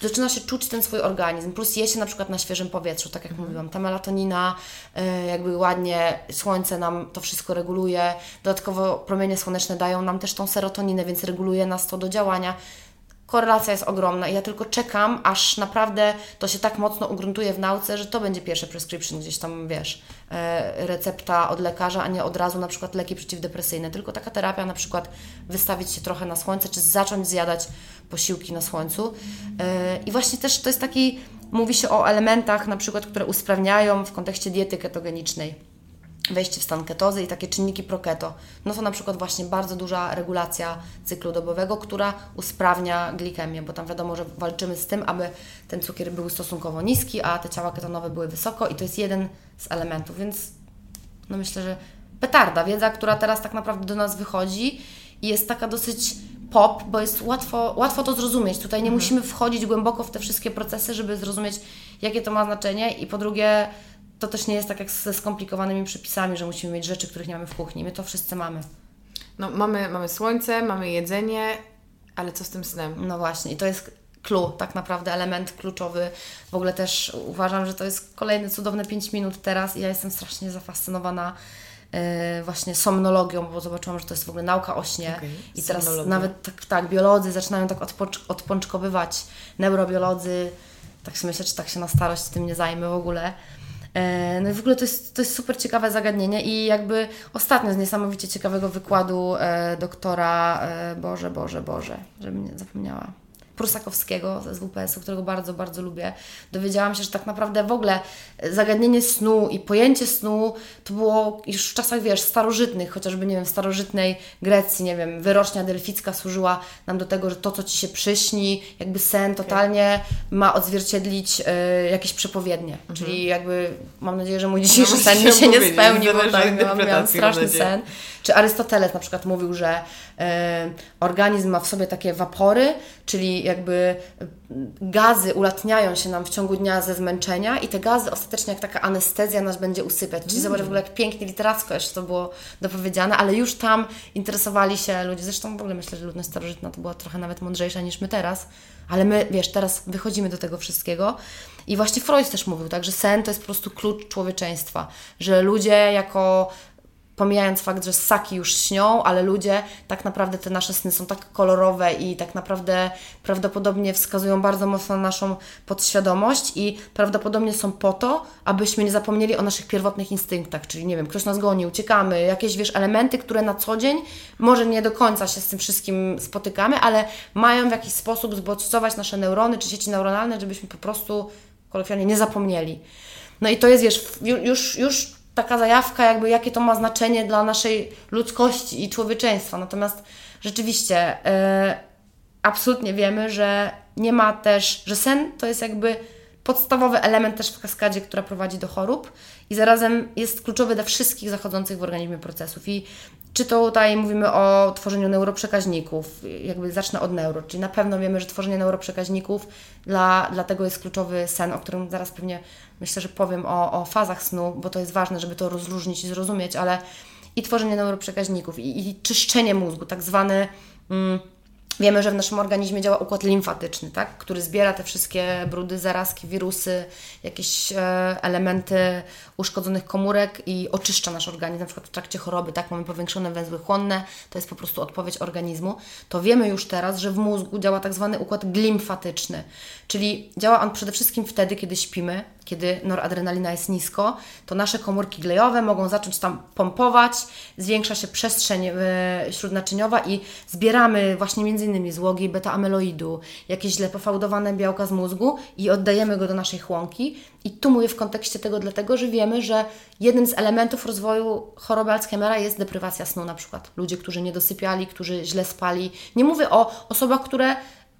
zaczyna się czuć ten swój organizm, plus je się na przykład na świeżym powietrzu, tak jak mhm. mówiłam, ta melatonina, y, jakby ładnie słońce nam to wszystko reguluje, dodatkowo promienie słoneczne dają nam też tą serotoninę, więc reguluje nas to do działania. Korelacja jest ogromna i ja tylko czekam, aż naprawdę to się tak mocno ugruntuje w nauce, że to będzie pierwsze prescription, gdzieś tam, wiesz, recepta od lekarza, a nie od razu na przykład leki przeciwdepresyjne, tylko taka terapia na przykład wystawić się trochę na słońce, czy zacząć zjadać posiłki na słońcu. E, I właśnie też to jest taki, mówi się o elementach na przykład, które usprawniają w kontekście diety ketogenicznej wejście w stan ketozy i takie czynniki proketo. No to na przykład właśnie bardzo duża regulacja cyklu dobowego, która usprawnia glikemię, bo tam wiadomo, że walczymy z tym, aby ten cukier był stosunkowo niski, a te ciała ketonowe były wysoko i to jest jeden z elementów, więc no myślę, że petarda, wiedza, która teraz tak naprawdę do nas wychodzi i jest taka dosyć pop, bo jest łatwo, łatwo to zrozumieć. Tutaj nie mhm. musimy wchodzić głęboko w te wszystkie procesy, żeby zrozumieć, jakie to ma znaczenie i po drugie to też nie jest tak jak ze skomplikowanymi przepisami, że musimy mieć rzeczy, których nie mamy w kuchni. My to wszyscy mamy. No, mamy, mamy słońce, mamy jedzenie, ale co z tym snem? No właśnie, i to jest clue, tak naprawdę element kluczowy. W ogóle też uważam, że to jest kolejne cudowne 5 minut teraz i ja jestem strasznie zafascynowana yy, właśnie somnologią, bo zobaczyłam, że to jest w ogóle nauka o śnie okay. i teraz nawet tak, tak, biolodzy zaczynają tak odpoczkowywać, neurobiolodzy, tak sobie myślę, czy tak się na starość tym nie zajmę w ogóle. E, no i w ogóle to jest, to jest super ciekawe zagadnienie i jakby ostatnio z niesamowicie ciekawego wykładu e, doktora, e, Boże, Boże, Boże, żebym nie zapomniała, Prusakowskiego z WPS-u, którego bardzo, bardzo lubię, dowiedziałam się, że tak naprawdę w ogóle zagadnienie snu i pojęcie snu to było już w czasach, wiesz, starożytnych, chociażby, nie wiem, w starożytnej Grecji, nie wiem, wyrocznia delficka służyła nam do tego, że to, co Ci się przyśni, jakby sen totalnie ma odzwierciedlić y, jakieś przepowiednie. Mhm. Czyli jakby mam nadzieję, że mój dzisiejszy no, sen mi się nie spełni, bo tak, miałam, miałam straszny sen. Czy Arystoteles na przykład mówił, że e, organizm ma w sobie takie wapory, czyli jakby e, gazy ulatniają się nam w ciągu dnia ze zmęczenia i te gazy ostatecznie jak taka anestezja nas będzie usypiać. Czyli mm. zobacz w ogóle jak pięknie literacko jeszcze to było dopowiedziane, ale już tam interesowali się ludzie. Zresztą w ogóle myślę, że ludność starożytna to była trochę nawet mądrzejsza niż my teraz, ale my, wiesz, teraz wychodzimy do tego wszystkiego. I właśnie Freud też mówił, tak, że sen to jest po prostu klucz człowieczeństwa, że ludzie jako pomijając fakt, że ssaki już śnią, ale ludzie, tak naprawdę te nasze sny są tak kolorowe i tak naprawdę prawdopodobnie wskazują bardzo mocno na naszą podświadomość i prawdopodobnie są po to, abyśmy nie zapomnieli o naszych pierwotnych instynktach, czyli nie wiem, ktoś nas goni, uciekamy, jakieś wiesz, elementy, które na co dzień może nie do końca się z tym wszystkim spotykamy, ale mają w jakiś sposób zbodźcować nasze neurony czy sieci neuronalne, żebyśmy po prostu kolokwialnie nie zapomnieli. No i to jest, wiesz, już, już taka zajawka, jakby jakie to ma znaczenie dla naszej ludzkości i człowieczeństwa. Natomiast rzeczywiście yy, absolutnie wiemy, że nie ma też, że sen to jest jakby podstawowy element też w kaskadzie, która prowadzi do chorób i zarazem jest kluczowy dla wszystkich zachodzących w organizmie procesów. I czy to tutaj mówimy o tworzeniu neuroprzekaźników, jakby zacznę od neuro, czyli na pewno wiemy, że tworzenie neuroprzekaźników, dla, dlatego jest kluczowy sen, o którym zaraz pewnie myślę, że powiem o, o fazach snu, bo to jest ważne, żeby to rozróżnić i zrozumieć, ale i tworzenie neuroprzekaźników, i, i czyszczenie mózgu, tak zwany. Mm, Wiemy, że w naszym organizmie działa układ limfatyczny, tak? który zbiera te wszystkie brudy, zarazki, wirusy, jakieś e, elementy uszkodzonych komórek i oczyszcza nasz organizm, na przykład w trakcie choroby, tak? Mamy powiększone węzły chłonne, to jest po prostu odpowiedź organizmu. To wiemy już teraz, że w mózgu działa tak zwany układ glimfatyczny, czyli działa on przede wszystkim wtedy, kiedy śpimy, kiedy noradrenalina jest nisko, to nasze komórki glejowe mogą zacząć tam pompować, zwiększa się przestrzeń e, śródnaczyniowa i zbieramy właśnie innymi złogi beta-amyloidu, jakieś źle pofałdowane białka z mózgu i oddajemy go do naszej chłonki. I tu mówię w kontekście tego dlatego, że wiemy, że jednym z elementów rozwoju choroby Alzheimera jest deprywacja snu na przykład. Ludzie, którzy nie dosypiali, którzy źle spali. Nie mówię o osobach, które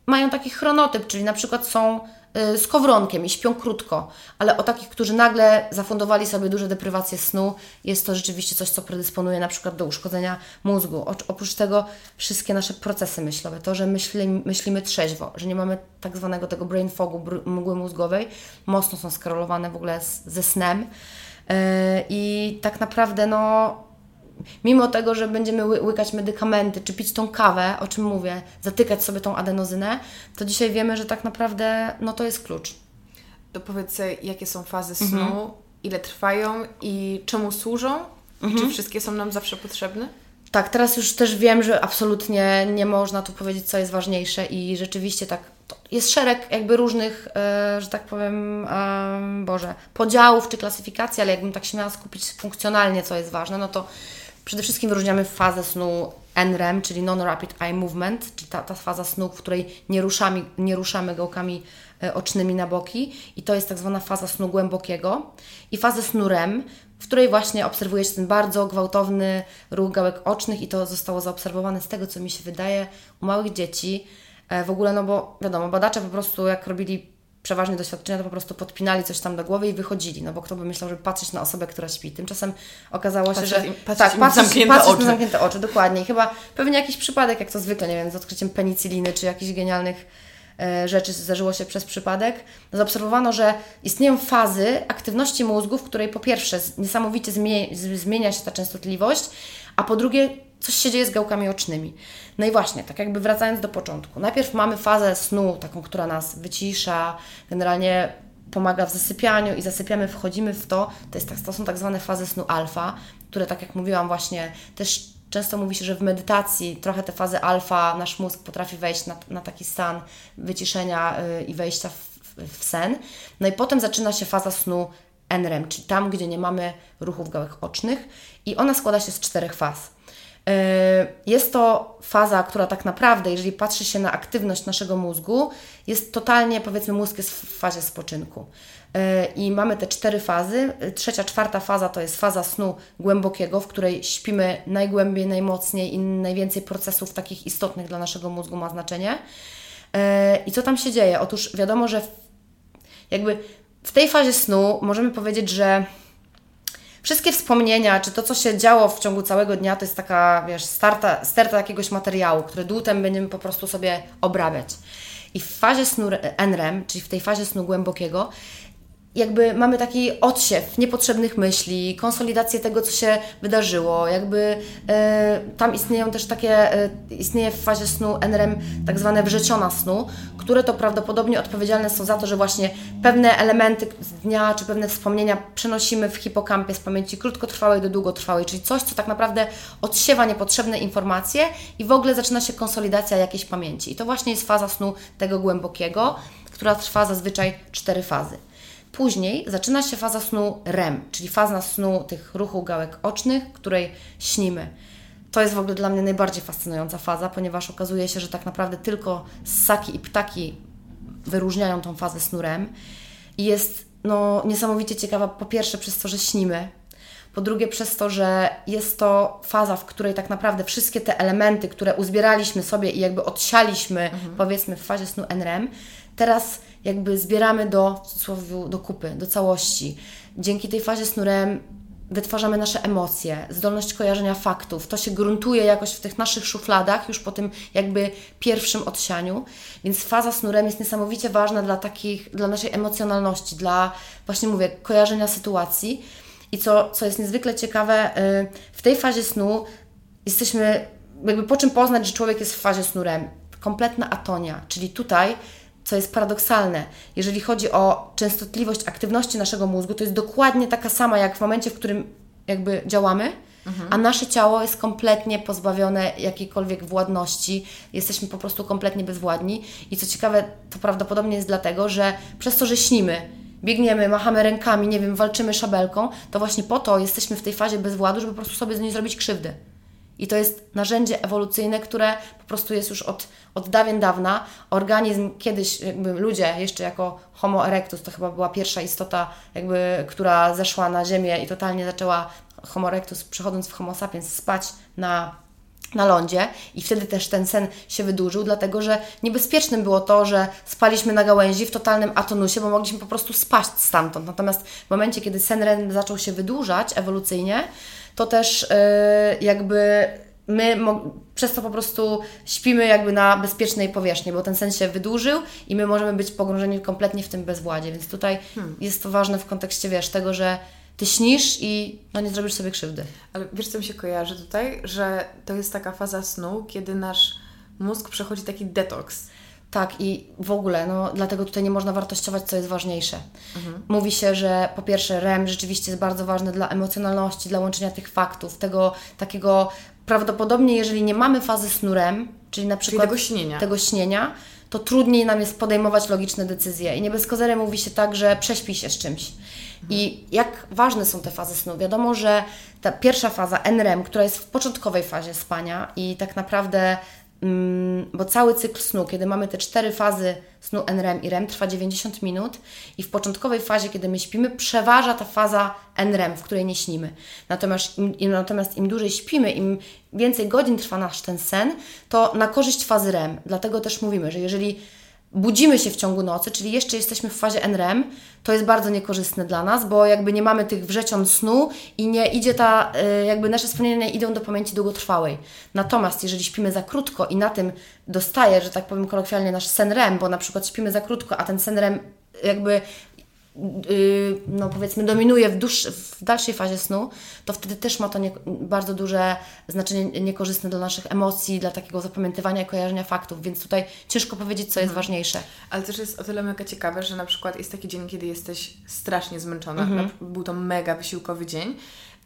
mają taki chronotyp, czyli na przykład są z kowronkiem i śpią krótko, ale o takich, którzy nagle zafundowali sobie duże deprywacje snu, jest to rzeczywiście coś, co predysponuje na przykład do uszkodzenia mózgu. Oprócz tego wszystkie nasze procesy myślowe, to, że myśli, myślimy trzeźwo, że nie mamy tak zwanego tego brain fogu, mgły mózgowej, mocno są skorelowane w ogóle z, ze snem. Yy, I tak naprawdę, no, mimo tego, że będziemy łykać medykamenty, czy pić tą kawę, o czym mówię, zatykać sobie tą adenozynę, to dzisiaj wiemy, że tak naprawdę no to jest klucz. To powiedz, jakie są fazy snu, mhm. ile trwają i czemu służą? Mhm. Czy wszystkie są nam zawsze potrzebne? Tak, teraz już też wiem, że absolutnie nie można tu powiedzieć, co jest ważniejsze i rzeczywiście tak, jest szereg jakby różnych, e, że tak powiem, e, Boże, podziałów czy klasyfikacji, ale jakbym tak się miała skupić funkcjonalnie, co jest ważne, no to Przede wszystkim wyróżniamy fazę snu NREM, czyli Non-Rapid Eye Movement, czyli ta, ta faza snu, w której nie ruszamy, nie ruszamy gałkami e, ocznymi na boki i to jest tak zwana faza snu głębokiego i fazę snu REM, w której właśnie obserwuje się ten bardzo gwałtowny ruch gałek ocznych i to zostało zaobserwowane z tego, co mi się wydaje u małych dzieci. E, w ogóle, no bo wiadomo, badacze po prostu jak robili przeważnie doświadczenia, to po prostu podpinali coś tam do głowy i wychodzili, no bo kto by myślał, żeby patrzeć na osobę, która śpi. Tymczasem okazało się, że im, patrzeć tak, patrzeć, zamknięte patrzeć oczy. zamknięte oczy, dokładnie. I chyba pewnie jakiś przypadek, jak to zwykle, nie wiem, z odkryciem penicyliny, czy jakichś genialnych e, rzeczy zdarzyło się przez przypadek, zaobserwowano, że istnieją fazy aktywności mózgu, w której po pierwsze niesamowicie zmienia się ta częstotliwość, a po drugie coś się dzieje z gałkami ocznymi. No i właśnie, tak jakby wracając do początku. Najpierw mamy fazę snu, taką, która nas wycisza, generalnie pomaga w zasypianiu i zasypiamy, wchodzimy w to. To, jest, tak, to są tak zwane fazy snu alfa, które tak jak mówiłam właśnie też często mówi się, że w medytacji trochę te fazy alfa nasz mózg potrafi wejść na, na taki stan wyciszenia yy, i wejścia w, w, sen. No i potem zaczyna się faza snu NREM, czyli tam, gdzie nie mamy ruchów gałek ocznych i ona składa się z czterech faz. Jest to faza, która tak naprawdę, jeżeli patrzy się na aktywność naszego mózgu, jest totalnie, powiedzmy, mózg jest w fazie spoczynku. I mamy te cztery fazy. Trzecia, czwarta faza to jest faza snu głębokiego, w której śpimy najgłębiej, najmocniej i najwięcej procesów takich istotnych dla naszego mózgu ma znaczenie. I co tam się dzieje? Otóż wiadomo, że jakby w tej fazie snu możemy powiedzieć, że wszystkie wspomnienia, czy to, co się działo w ciągu całego dnia, to jest taka, wiesz, starta, sterta jakiegoś materiału, który dłutem będziemy po prostu sobie obrabiać. I w fazie snu NREM, czyli w tej fazie snu głębokiego, jakby mamy taki odsiew niepotrzebnych myśli, konsolidację tego, co się wydarzyło, jakby e, tam istnieją też takie, e, istnieje w fazie snu NREM tak zwane wrzeciona snu, które to prawdopodobnie odpowiedzialne są za to, że właśnie pewne elementy z dnia, czy pewne wspomnienia przenosimy w hipokampie z pamięci krótkotrwałej do długotrwałej, czyli coś, co tak naprawdę odsiewa niepotrzebne informacje i w ogóle zaczyna się konsolidacja jakiejś pamięci. I to właśnie jest faza snu tego głębokiego, która trwa zazwyczaj cztery fazy. Później zaczyna się faza snu REM, czyli faza snu tych ruchów gałek ocznych, której śnimy. To jest w ogóle dla mnie najbardziej fascynująca faza, ponieważ okazuje się, że tak naprawdę tylko ssaki i ptaki wyróżniają tą fazę snu REM. I jest no, niesamowicie ciekawa, po pierwsze przez to, że śnimy, po drugie przez to, że jest to faza, w której tak naprawdę wszystkie te elementy, które uzbieraliśmy sobie i jakby odsialiśmy, mhm. powiedzmy w fazie snu NREM, teraz jakby zbieramy do, do kupy, do całości. Dzięki tej fazie snurem wytwarzamy nasze emocje, zdolność kojarzenia faktów. To się gruntuje jakoś w tych naszych szufladach już po tym jakby pierwszym odsianiu. Więc faza snurem jest niesamowicie ważna dla takich, dla naszej emocjonalności, dla właśnie mówię, kojarzenia sytuacji. I co, co jest niezwykle ciekawe, y, w tej fazie snu jesteśmy, jakby po czym poznać, że człowiek jest w fazie snurem? Kompletna atonia, czyli tutaj co jest paradoksalne, jeżeli chodzi o częstotliwość aktywności naszego mózgu, to jest dokładnie taka sama jak w momencie, w którym jakby działamy, mhm. a nasze ciało jest kompletnie pozbawione jakiejkolwiek władności, jesteśmy po prostu kompletnie bezwładni. I co ciekawe, to prawdopodobnie jest dlatego, że przez to, że śnimy, biegniemy, machamy rękami, nie wiem, walczymy szabelką, to właśnie po to jesteśmy w tej fazie bezwładu, żeby po prostu sobie z niej zrobić krzywdę. I to jest narzędzie ewolucyjne, które po prostu jest już od, od dawien dawna. Organizm kiedyś, ludzie jeszcze jako Homo erectus, to chyba była pierwsza istota, jakby, która zeszła na ziemię i totalnie zaczęła Homo erectus, przechodząc w Homo sapiens, spać na na lądzie i wtedy też ten sen się wydłużył, dlatego że niebezpiecznym było to, że spaliśmy na gałęzi w totalnym atonusie, bo mogliśmy po prostu spaść stamtąd. Natomiast w momencie, kiedy sen REM zaczął się wydłużać ewolucyjnie, to też yy, jakby my przez to po prostu śpimy jakby na bezpiecznej powierzchni, bo ten sen się wydłużył i my możemy być pogrążeni kompletnie w tym bezwładzie. Więc tutaj hmm. jest to ważne w kontekście, wiesz, tego, że ty śnisz i no nie zrobisz sobie krzywdy. Ale wiesz, co mi się kojarzy tutaj? Że to jest taka faza snu, kiedy nasz mózg przechodzi taki detoks. Tak, i w ogóle, no dlatego tutaj nie można wartościować, co jest ważniejsze. Mhm. Mówi się, że po pierwsze REM rzeczywiście jest bardzo ważny dla emocjonalności, dla łączenia tych faktów, tego takiego prawdopodobnie, jeżeli nie mamy fazy snu REM, czyli na przykład czyli tego śnienia, tego śnienia to trudniej nam jest podejmować logiczne decyzje. I nie bez kozery mówi się tak, że prześpi się z czymś. I jak ważne są te fazy snu? Wiadomo, że ta pierwsza faza NREM, która jest w początkowej fazie spania i tak naprawdę bo cały cykl snu, kiedy mamy te cztery fazy snu NREM i REM, trwa 90 minut i w początkowej fazie, kiedy my śpimy, przeważa ta faza NREM, w której nie śnimy. Natomiast im, natomiast im dłużej śpimy, im więcej godzin trwa nasz ten sen, to na korzyść fazy REM. Dlatego też mówimy, że jeżeli budzimy się w ciągu nocy, czyli jeszcze jesteśmy w fazie NREM, to jest bardzo niekorzystne dla nas, bo jakby nie mamy tych wrzecion snu i nie idzie ta, y, jakby nasze wspomnienia idą do pamięci długotrwałej. Natomiast jeżeli śpimy za krótko i na tym dostaje, że tak powiem kolokwialnie, nasz sen REM, bo na przykład śpimy za krótko, a ten sen REM jakby no powiedzmy dominuje w, dłuższy, w dalszej fazie snu, to wtedy też ma to nie, bardzo duże znaczenie niekorzystne dla naszych emocji, dla takiego zapamiętywania i kojarzenia faktów, więc tutaj ciężko powiedzieć, co jest mhm. ważniejsze. Ale też jest o tyle mega ciekawe, że na przykład jest taki dzień, kiedy jesteś strasznie zmęczona, mhm. był to mega wysiłkowy dzień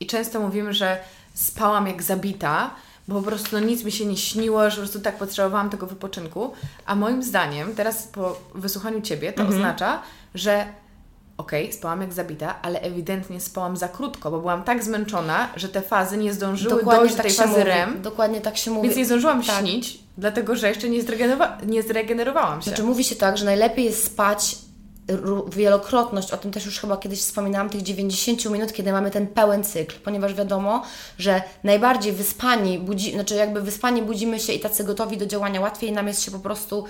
i często mówimy, że spałam jak zabita, bo po prostu no, nic mi się nie śniło, że po prostu tak potrzebowałam tego wypoczynku, a moim zdaniem teraz po wysłuchaniu Ciebie to mhm. oznacza, że okej, spałam jak zabita, ale ewidentnie spałam za krótko, bo byłam tak zmęczona, że te fazy nie zdążyły dojść do tej fazy mówi. REM, Dokładnie tak się mówi. więc nie zdążyłam Tak. śnić, dlatego że jeszcze nie, zregenerowa- nie zregenerowałam się. Znaczy mówi się tak, że najlepiej jest spać wielokrotność, o tym też już chyba kiedyś wspominałam, tych 90 minut, kiedy mamy ten pełen cykl, ponieważ wiadomo, że najbardziej wyspani, budzi, znaczy jakby wyspani budzimy się i tacy gotowi do działania, łatwiej nam jest się po prostu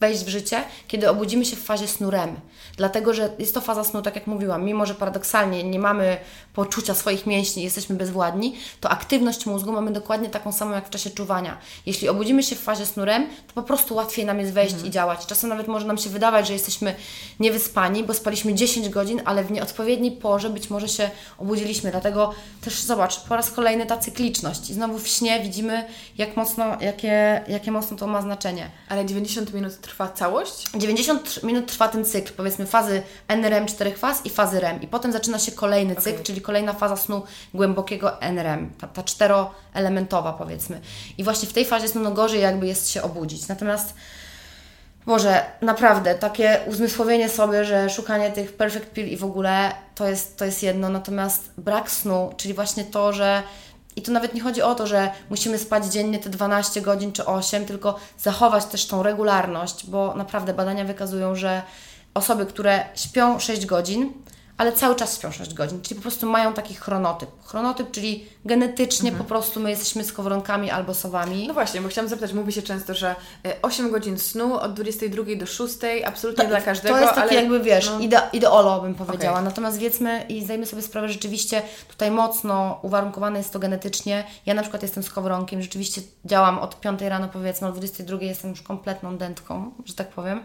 wejść w życie, kiedy obudzimy się w fazie snu REM. Dlatego, że jest to faza snu, tak jak mówiłam, mimo że paradoksalnie nie mamy poczucia swoich mięśni, jesteśmy bezwładni, to aktywność mózgu mamy dokładnie taką samą jak w czasie czuwania. Jeśli obudzimy się w fazie snu REM, to po prostu łatwiej nam jest wejść i działać. Czasem nawet może nam się wydawać, że jesteśmy niewyspani, bo spaliśmy 10 godzin, ale w nieodpowiedniej porze być może się obudziliśmy. Dlatego też zobacz, po raz kolejny ta cykliczność. I znowu w śnie widzimy, jak mocno, jakie, jakie mocno to ma znaczenie. Ale 90 minut trwa całość? 90 minut trwa ten cykl, powiedzmy fazy NREM, czterech faz i fazy REM. I potem zaczyna się kolejny cykl, Okej. czyli kolejna faza snu głębokiego NREM, ta, ta czteroelementowa powiedzmy. I właśnie w tej fazie snu no gorzej jakby jest się obudzić. Natomiast Boże, naprawdę, takie uzmysłowienie sobie, że szukanie tych perfect pill i w ogóle to jest, to jest jedno, natomiast brak snu, czyli właśnie to, że i tu nawet nie chodzi o to, że musimy spać dziennie te 12 godzin czy 8, tylko zachować też tą regularność, bo naprawdę badania wykazują, że osoby, które śpią 6 godzin, ale cały czas śpią 6 godzin, czyli po prostu mają taki chronotyp. Chronotyp, czyli genetycznie po prostu my jesteśmy skowronkami albo sowami. No właśnie, bo chciałam zapytać, mówi się często, że e, 8 godzin snu od 22 do 6, absolutnie dla każdego, To jest taki ale jakby, wiesz, no, ide, ideolo bym powiedziała. Okej. Natomiast wiedzmy i zdajmy sobie sprawę, że rzeczywiście tutaj mocno uwarunkowane jest to genetycznie. Ja na przykład jestem skowronkiem, rzeczywiście działam od 5 rano powiedzmy, o 22 jestem już kompletną dętką, że tak powiem.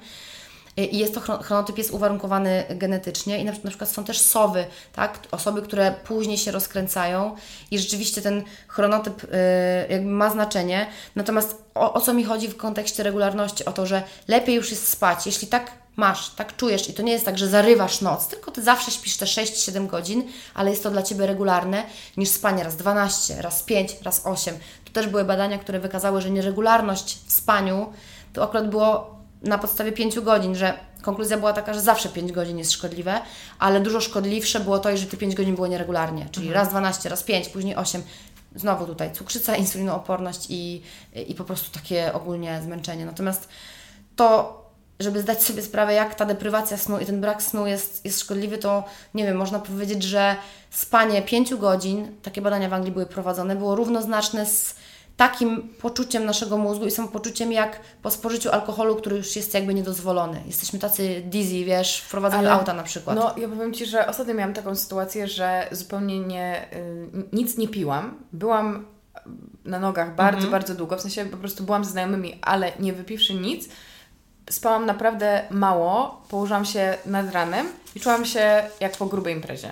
I jest to chron- chronotyp jest uwarunkowany genetycznie i na, na przykład są też sowy, tak? Osoby, które później się rozkręcają i rzeczywiście ten chronotyp y, jakby ma znaczenie. Natomiast o, o co mi chodzi w kontekście regularności? O to, że lepiej już jest spać. Jeśli tak masz, tak czujesz i to nie jest tak, że zarywasz noc, tylko Ty zawsze śpisz te 6-7 godzin, ale jest to dla Ciebie regularne, niż spanie raz 12, raz 5, raz 8. Tu też były badania, które wykazały, że nieregularność w spaniu to akurat było na podstawie 5 godzin, że konkluzja była taka, że zawsze 5 godzin jest szkodliwe, ale dużo szkodliwsze było to, jeżeli te 5 godzin było nieregularnie, czyli raz 12, raz 5, później 8. Znowu tutaj cukrzyca, [laughs] insulinooporność i, i po prostu takie ogólnie zmęczenie. Natomiast to, żeby zdać sobie sprawę, jak ta deprywacja snu i ten brak snu jest, jest szkodliwy, to nie wiem, można powiedzieć, że spanie 5 godzin, takie badania w Anglii były prowadzone, było równoznaczne z takim poczuciem naszego mózgu i samopoczuciem jak po spożyciu alkoholu, który już jest jakby niedozwolony. Jesteśmy tacy dizzy, wiesz, w prowadzeniu auta na przykład. No, ja powiem Ci, że ostatnio miałam taką sytuację, że zupełnie nie, y, nic nie piłam. Byłam na nogach bardzo, Mhm. bardzo długo, w sensie po prostu byłam z znajomymi, ale nie wypiwszy nic. Spałam naprawdę mało, położyłam się nad ranem i czułam się jak po grubej imprezie.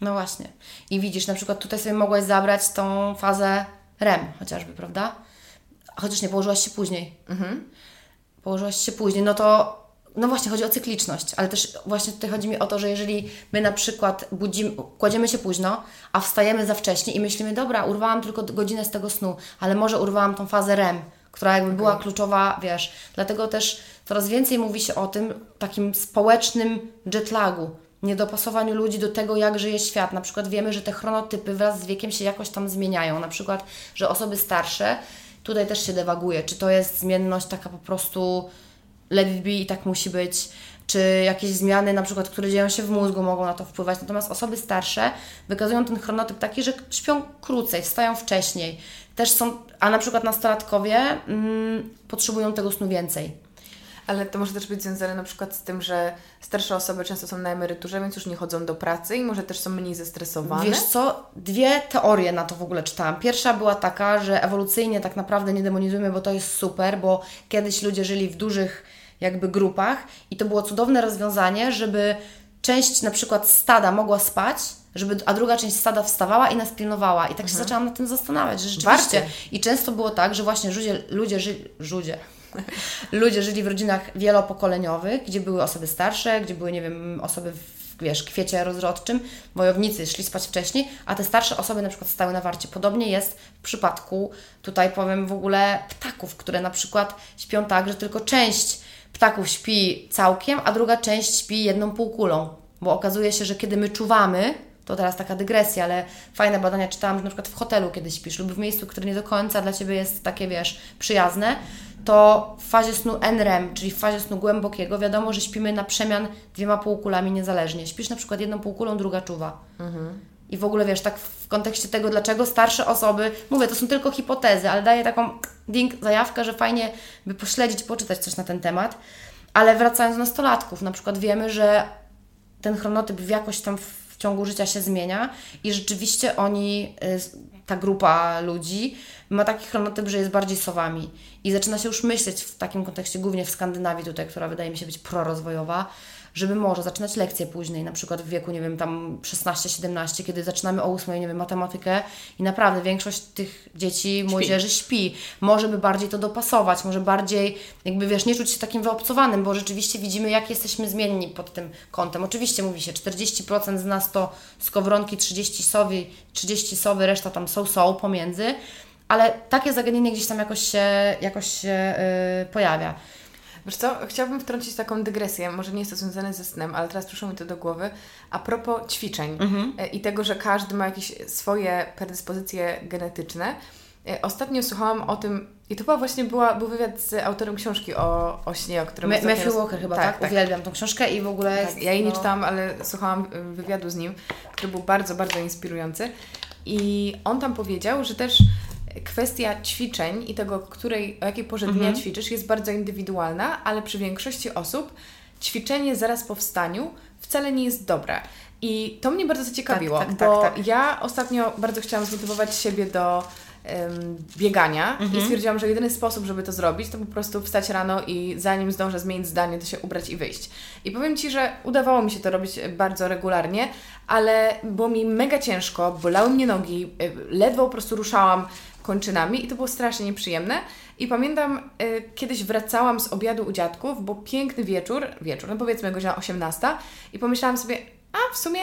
No właśnie. I widzisz, na przykład tutaj sobie mogłaś zabrać tą fazę REM chociażby, prawda? Chociaż nie, położyłaś się później. Położyłaś się później, no to no właśnie, chodzi o cykliczność, ale też właśnie tutaj chodzi mi o to, że jeżeli my na przykład budzimy, kładziemy się późno, a wstajemy za wcześnie i myślimy, dobra, urwałam tylko godzinę z tego snu, ale może urwałam tą fazę REM, która jakby była kluczowa, wiesz. Dlatego też coraz więcej mówi się o tym takim społecznym jetlagu, niedopasowaniu ludzi do tego, jak żyje świat. Na przykład wiemy, że te chronotypy wraz z wiekiem się jakoś tam zmieniają. Na przykład, że osoby starsze, tutaj też się dewaguje, czy to jest zmienność taka po prostu let it be i tak musi być, czy jakieś zmiany na przykład, które dzieją się w mózgu mogą na to wpływać. Natomiast osoby starsze wykazują ten chronotyp taki, że śpią krócej, wstają wcześniej. Też są, a na przykład nastolatkowie mm, potrzebują tego snu więcej. Ale to może też być związane na przykład z tym, że starsze osoby często są na emeryturze, więc już nie chodzą do pracy i może też są mniej zestresowane. Wiesz co, dwie teorie na to w ogóle czytałam. Pierwsza była taka, że ewolucyjnie tak naprawdę nie demonizujemy, bo to jest super, bo kiedyś ludzie żyli w dużych jakby grupach i to było cudowne rozwiązanie, żeby część na przykład stada mogła spać, żeby, a druga część stada wstawała i nas pilnowała. I tak się zaczęłam nad tym zastanawiać, że rzeczywiście. Warto. I często było tak, że właśnie ludzie, ludzie żyli, ludzie, [laughs] ludzie żyli w rodzinach wielopokoleniowych, gdzie były osoby starsze, gdzie były, nie wiem, osoby w wiesz, kwiecie rozrodczym, wojownicy szli spać wcześniej, a te starsze osoby na przykład stały na warcie. Podobnie jest w przypadku, tutaj powiem w ogóle, ptaków, które na przykład śpią tak, że tylko część ptaków śpi całkiem, a druga część śpi jedną półkulą. Bo okazuje się, że kiedy my czuwamy, to teraz taka dygresja, ale fajne badania czytałam, że na przykład w hotelu, kiedy śpisz lub w miejscu, które nie do końca dla Ciebie jest takie, wiesz, przyjazne, to w fazie snu NREM, czyli w fazie snu głębokiego, wiadomo, że śpimy na przemian dwiema półkulami niezależnie. Śpisz na przykład jedną półkulą, druga czuwa. Mhm. I w ogóle wiesz, tak w kontekście tego, dlaczego starsze osoby, mówię, to są tylko hipotezy, ale daję taką ding, zajawkę, że fajnie by pośledzić, poczytać coś na ten temat. Ale wracając do nastolatków, na przykład wiemy, że ten chronotyp w jakoś tam w ciągu życia się zmienia i rzeczywiście oni, y, ta grupa ludzi ma taki chronotyp, że jest bardziej sowami. I zaczyna się już myśleć w takim kontekście, głównie w Skandynawii tutaj, która wydaje mi się być prorozwojowa, żeby może zaczynać lekcje później, na przykład w wieku, nie wiem, tam 16-17, kiedy zaczynamy o 8, nie wiem, matematykę i naprawdę większość tych dzieci, śpi. młodzieży śpi. Może by bardziej to dopasować, może bardziej, jakby wiesz, nie czuć się takim wyobcowanym, bo rzeczywiście widzimy, jak jesteśmy zmienni pod tym kątem. Oczywiście mówi się, 40% z nas to skowronki, 30 sowy, 30 sowy, reszta tam są, są pomiędzy, ale takie zagadnienie gdzieś tam jakoś się, jakoś się yy, pojawia. Wiesz co, chciałabym wtrącić taką dygresję, może nie jest to związane ze snem, ale teraz przyszło mi to do głowy, a propos ćwiczeń mhm. E, i tego, że każdy ma jakieś swoje predyspozycje genetyczne. E, ostatnio słuchałam o tym, i to była właśnie była, był wywiad z autorem książki o, o śnie, o którym... Me, Matthew Walker chyba, tak, tak? Uwielbiam tą książkę i w ogóle... Tak, jest, ja jej nie no... czytałam, ale słuchałam e, wywiadu z nim, który był bardzo, bardzo inspirujący. I on tam powiedział, że też kwestia ćwiczeń i tego, której, o jakiej porze dnia mhm. ćwiczysz, jest bardzo indywidualna, ale przy większości osób ćwiczenie zaraz po wstaniu wcale nie jest dobre. I to mnie bardzo zaciekawiło, tak, tak, bo tak, tak. ja ostatnio bardzo chciałam zmotywować siebie do um, biegania mhm. i stwierdziłam, że jedyny sposób, żeby to zrobić, to po prostu wstać rano i zanim zdążę zmienić zdanie, to się ubrać i wyjść. I powiem Ci, że udawało mi się to robić bardzo regularnie, ale było mi mega ciężko, bolały mnie nogi, y, ledwo po prostu ruszałam kończynami i to było strasznie nieprzyjemne. I pamiętam, y, kiedyś wracałam z obiadu u dziadków, bo piękny wieczór, wieczór, no powiedzmy godzina 18 i pomyślałam sobie, a w sumie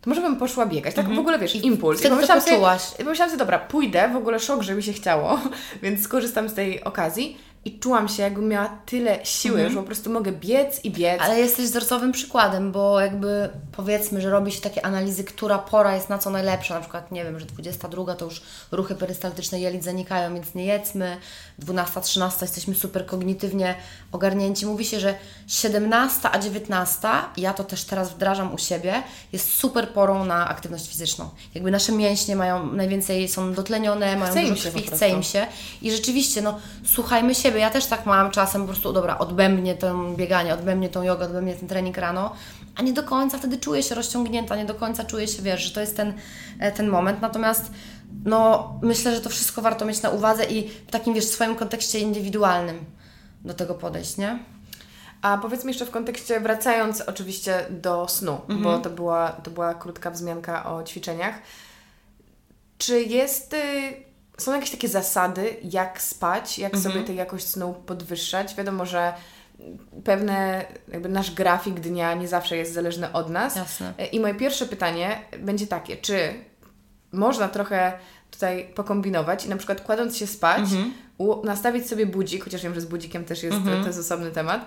to może bym poszła biegać. Tak mm -hmm. w ogóle wiesz, I impuls. I pomyślałam sobie, pomyślałam sobie, dobra, pójdę, w ogóle szok, że mi się chciało, [laughs] więc skorzystam z tej okazji i czułam się, jakbym miała tyle siły, mhm. że po prostu mogę biec i biec. Ale jesteś wzorcowym przykładem, bo jakby powiedzmy, że robi się takie analizy, która pora jest na co najlepsza. Na przykład, nie wiem, że 22 to już ruchy perystaltyczne jelit zanikają, więc nie jedzmy. 12, 13 jesteśmy super kognitywnie ogarnięci. Mówi się, że 17 a 19, ja to też teraz wdrażam u siebie, jest super porą na aktywność fizyczną. Jakby nasze mięśnie mają najwięcej, są dotlenione, mają chce dużo krwi, chce im się. I rzeczywiście, no, słuchajmy siebie. Ja też tak mam czasem po prostu, dobra, odbębnie to bieganie, odbębnie tą jogę, odbębnie ten trening rano, a nie do końca wtedy czuję się rozciągnięta, nie do końca czuję się, wiesz, że to jest ten, e, ten moment. Natomiast no, myślę, że to wszystko warto mieć na uwadze i w takim, wiesz, swoim kontekście indywidualnym do tego podejść, nie? A powiedz mi jeszcze w kontekście, wracając oczywiście do snu, mhm. bo to była, to była krótka wzmianka o ćwiczeniach. Czy jest, y, są jakieś takie zasady, jak spać, jak mhm. sobie tę jakość snu podwyższać? Wiadomo, że pewne, jakby nasz grafik dnia nie zawsze jest zależny od nas. Jasne. I moje pierwsze pytanie będzie takie, czy można trochę tutaj pokombinować i na przykład kładąc się spać, mhm. nastawić sobie budzik, chociaż wiem, że z budzikiem też jest, mhm. to jest osobny temat,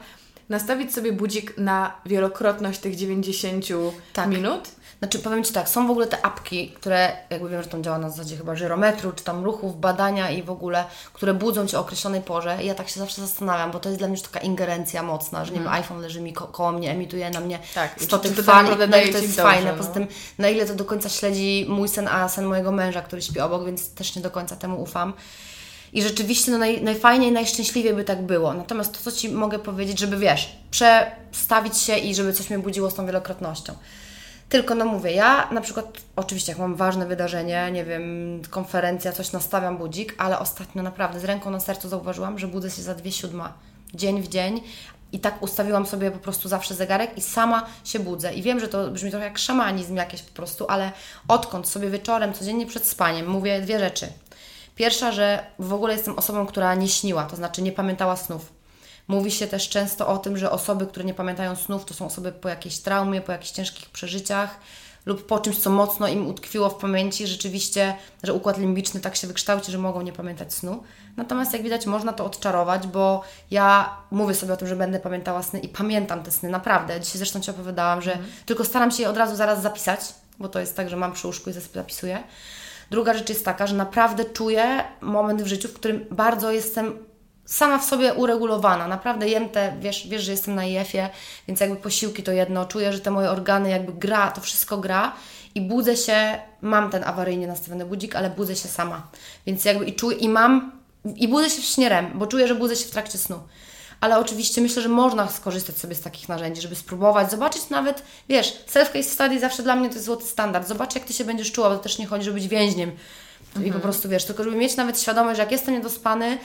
nastawić sobie budzik na wielokrotność tych 90 tak. minut znaczy, powiem Ci tak, są w ogóle te apki, które, jakby wiem, że tam działa na zasadzie chyba żyrometru, czy tam ruchów, badania i w ogóle, które budzą Cię o określonej porze. I ja tak się zawsze zastanawiam, bo to jest dla mnie już taka ingerencja mocna, że nie wiem, mhm. iPhone leży mi ko koło mnie, emituje na mnie tak, 100 tych fali, no, to jest fajne. No. Poza tym, na ile to do końca śledzi mój sen, a sen mojego męża, który śpi obok, więc też nie do końca temu ufam. I rzeczywiście no, naj, najfajniej, najszczęśliwiej by tak było. Natomiast to, co Ci mogę powiedzieć, żeby wiesz, przestawić się i żeby coś mnie budziło z tą wielokrotnością. Tylko no mówię, ja na przykład, oczywiście jak mam ważne wydarzenie, nie wiem, konferencja, coś nastawiam budzik, ale ostatnio naprawdę z ręką na sercu zauważyłam, że budzę się za dwie siódma, dzień w dzień i tak ustawiłam sobie po prostu zawsze zegarek i sama się budzę. I wiem, że to brzmi trochę jak szamanizm jakieś po prostu, ale odkąd sobie wieczorem, codziennie przed spaniem mówię dwie rzeczy. Pierwsza, że w ogóle jestem osobą, która nie śniła, to znaczy nie pamiętała snów. Mówi się też często o tym, że osoby, które nie pamiętają snów, to są osoby po jakiejś traumie, po jakichś ciężkich przeżyciach. lub po czymś, co mocno im utkwiło w pamięci, rzeczywiście, że układ limbiczny tak się wykształci, że mogą nie pamiętać snu. Natomiast jak widać, można to odczarować, bo ja mówię sobie o tym, że będę pamiętała sny i pamiętam te sny, naprawdę. Dzisiaj zresztą Ci opowiadałam, że Mhm. tylko staram się je od razu zaraz zapisać, bo to jest tak, że mam przy łóżku i zapisuję. Druga rzecz jest taka, że naprawdę czuję moment w życiu, w którym bardzo jestem sama w sobie uregulowana. Naprawdę jem te, wiesz, wiesz że jestem na IF-ie, więc jakby posiłki to jedno. Czuję, że te moje organy jakby gra, to wszystko gra i budzę się, mam ten awaryjnie nastawiony budzik, ale budzę się sama. Więc jakby i czuję, i mam, i budzę się w śnierem, bo czuję, że budzę się w trakcie snu. Ale oczywiście myślę, że można skorzystać sobie z takich narzędzi, żeby spróbować, zobaczyć nawet, wiesz, self-case study zawsze dla mnie to jest złoty standard. Zobacz, jak Ty się będziesz czuła, bo to też nie chodzi, żeby być więźniem i po prostu, wiesz, tylko żeby mieć nawet świadomość, że jak jestem niedospany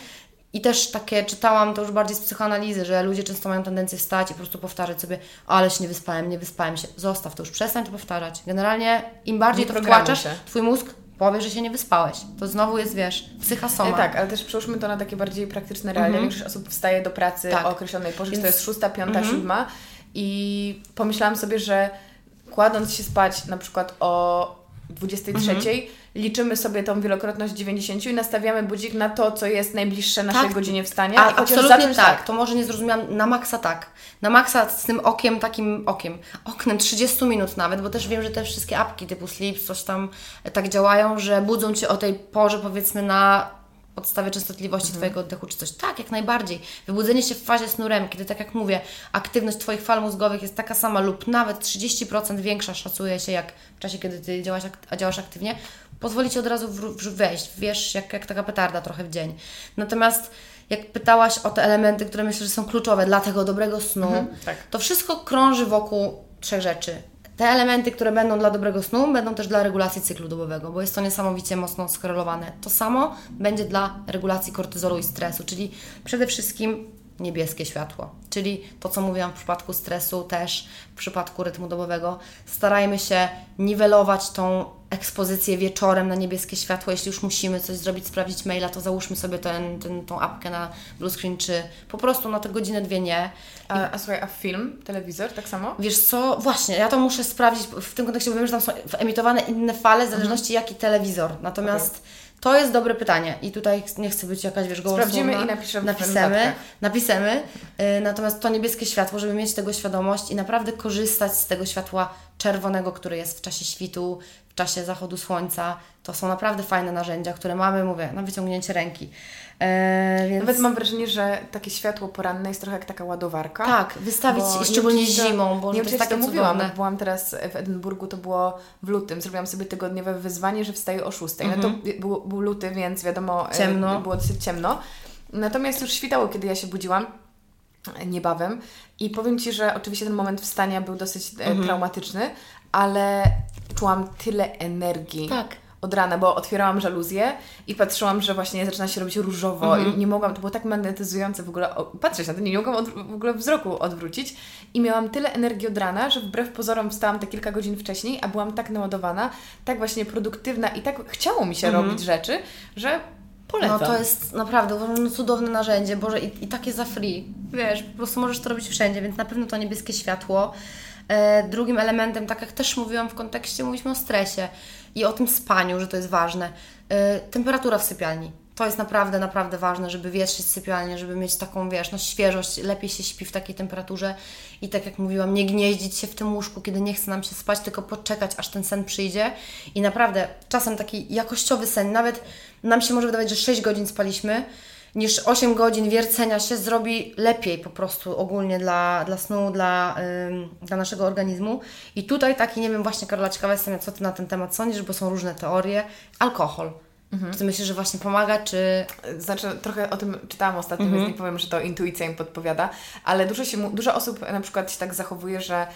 i też takie czytałam to już bardziej z psychoanalizy, że ludzie często mają tendencję wstać i po prostu powtarzać sobie, ale się nie wyspałem, nie wyspałem się. Zostaw to już, przestań to powtarzać. Generalnie im bardziej Nie to wtłaczasz, się. Twój mózg powie, że się nie wyspałeś. To znowu jest, wiesz, psychasoma. E, tak, ale też przełóżmy to na takie bardziej praktyczne realia. Większość osób wstaje do pracy Mhm. Tak. o określonej porze, Więc- to jest szósta, piąta, siódma i pomyślałam sobie, że kładąc się spać na przykład o 23, Mhm. liczymy sobie tą wielokrotność 90 i nastawiamy budzik na to, co jest najbliższe naszej Tak. godzinie wstania. A, absolutnie zacząć tak. To może nie zrozumiałam. Na maksa tak. Na maksa z tym okiem, takim okiem. Oknem 30 minut nawet, bo też wiem, że te wszystkie apki typu Sleep, coś tam e, tak działają, że budzą Cię o tej porze powiedzmy na podstawie częstotliwości Mhm. Twojego oddechu czy coś. Tak, jak najbardziej. Wybudzenie się w fazie snu REM, kiedy tak jak mówię, aktywność Twoich fal mózgowych jest taka sama lub nawet 30% większa szacuje się jak w czasie, kiedy Ty działasz, działasz aktywnie, pozwoli Ci od razu wejść, wiesz, jak, jak taka petarda trochę w dzień. Natomiast jak pytałaś o te elementy, które myślę, że są kluczowe dla tego dobrego snu, tak. to wszystko krąży wokół trzech rzeczy. Te elementy, które będą dla dobrego snu, będą też dla regulacji cyklu dobowego, bo jest to niesamowicie mocno skorelowane. To samo będzie dla regulacji kortyzolu i stresu, czyli przede wszystkim niebieskie światło. Czyli to, co mówiłam w przypadku stresu, też w przypadku rytmu dobowego. Starajmy się niwelować tą ekspozycję wieczorem na niebieskie światło. Jeśli już musimy coś zrobić, sprawdzić maila, to załóżmy sobie ten, ten, tą apkę na blue screen, czy po prostu na tę godzinę, dwie nie. A, a słuchaj, a film, telewizor, tak samo? Wiesz co, właśnie, ja to muszę sprawdzić w tym kontekście, bo wiem, że tam są emitowane inne fale w zależności jaki telewizor. Natomiast to jest dobre pytanie i tutaj nie chcę być jakaś, wiesz, gołosłowna. Sprawdzimy i napiszemy napisemy, napisemy. Y, Natomiast to niebieskie światło, żeby mieć tego świadomość i naprawdę korzystać z tego światła czerwonego, które jest w czasie świtu, czasie zachodu słońca, to są naprawdę fajne narzędzia, które mamy, mówię, na wyciągnięcie ręki. E, więc... Nawet mam wrażenie, że takie światło poranne jest trochę jak taka ładowarka. Tak, wystawić, Bo szczególnie to- zimą, bo nie to jest takie mówiłam, cudowne. byłam teraz w Edynburgu, to było w lutym, zrobiłam sobie tygodniowe wyzwanie, że wstaję o 6. No to był, był luty, więc wiadomo, e, Mhm. Ciemno. było dosyć ciemno. Natomiast już świtało, kiedy ja się budziłam niebawem i powiem Ci, że oczywiście ten moment wstania był dosyć e, Mhm. traumatyczny, ale czułam tyle energii. Tak. Od rana, bo otwierałam żaluzję i patrzyłam, że właśnie zaczyna się robić różowo Mhm. i nie mogłam, to było tak magnetyzujące w ogóle patrzeć na to, nie mogłam od, w ogóle wzroku odwrócić i miałam tyle energii od rana, że wbrew pozorom wstałam te kilka godzin wcześniej, a byłam tak naładowana, tak właśnie produktywna i tak chciało mi się robić rzeczy, że polecam. Mhm. No to jest naprawdę uważam, cudowne narzędzie, Boże, i, i takie za free. Wiesz, po prostu możesz to robić wszędzie, więc na pewno to niebieskie światło. E, drugim elementem, tak jak też mówiłam w kontekście, mówiliśmy o stresie i o tym spaniu, że to jest ważne. E, temperatura w sypialni. To jest naprawdę, naprawdę ważne, żeby wietrzyć sypialnię, żeby mieć taką, wiesz, no świeżość, lepiej się śpi w takiej temperaturze i tak jak mówiłam, nie gnieździć się w tym łóżku, kiedy nie chce nam się spać, tylko poczekać, aż ten sen przyjdzie i naprawdę czasem taki jakościowy sen, nawet nam się może wydawać, że 6 godzin spaliśmy, niż 8 godzin wiercenia się zrobi lepiej po prostu ogólnie dla, dla snu, dla, ym, dla naszego organizmu. I tutaj taki, nie wiem, właśnie Karola, ciekawa jestem, co Ty na ten temat sądzisz, bo są różne teorie. Alkohol. Czy Ty myślisz, że właśnie pomaga, czy... Znaczy, trochę o tym czytałam ostatnio, Mhm. więc nie powiem, że to intuicja im podpowiada, ale dużo, się, dużo osób na przykład się tak zachowuje, że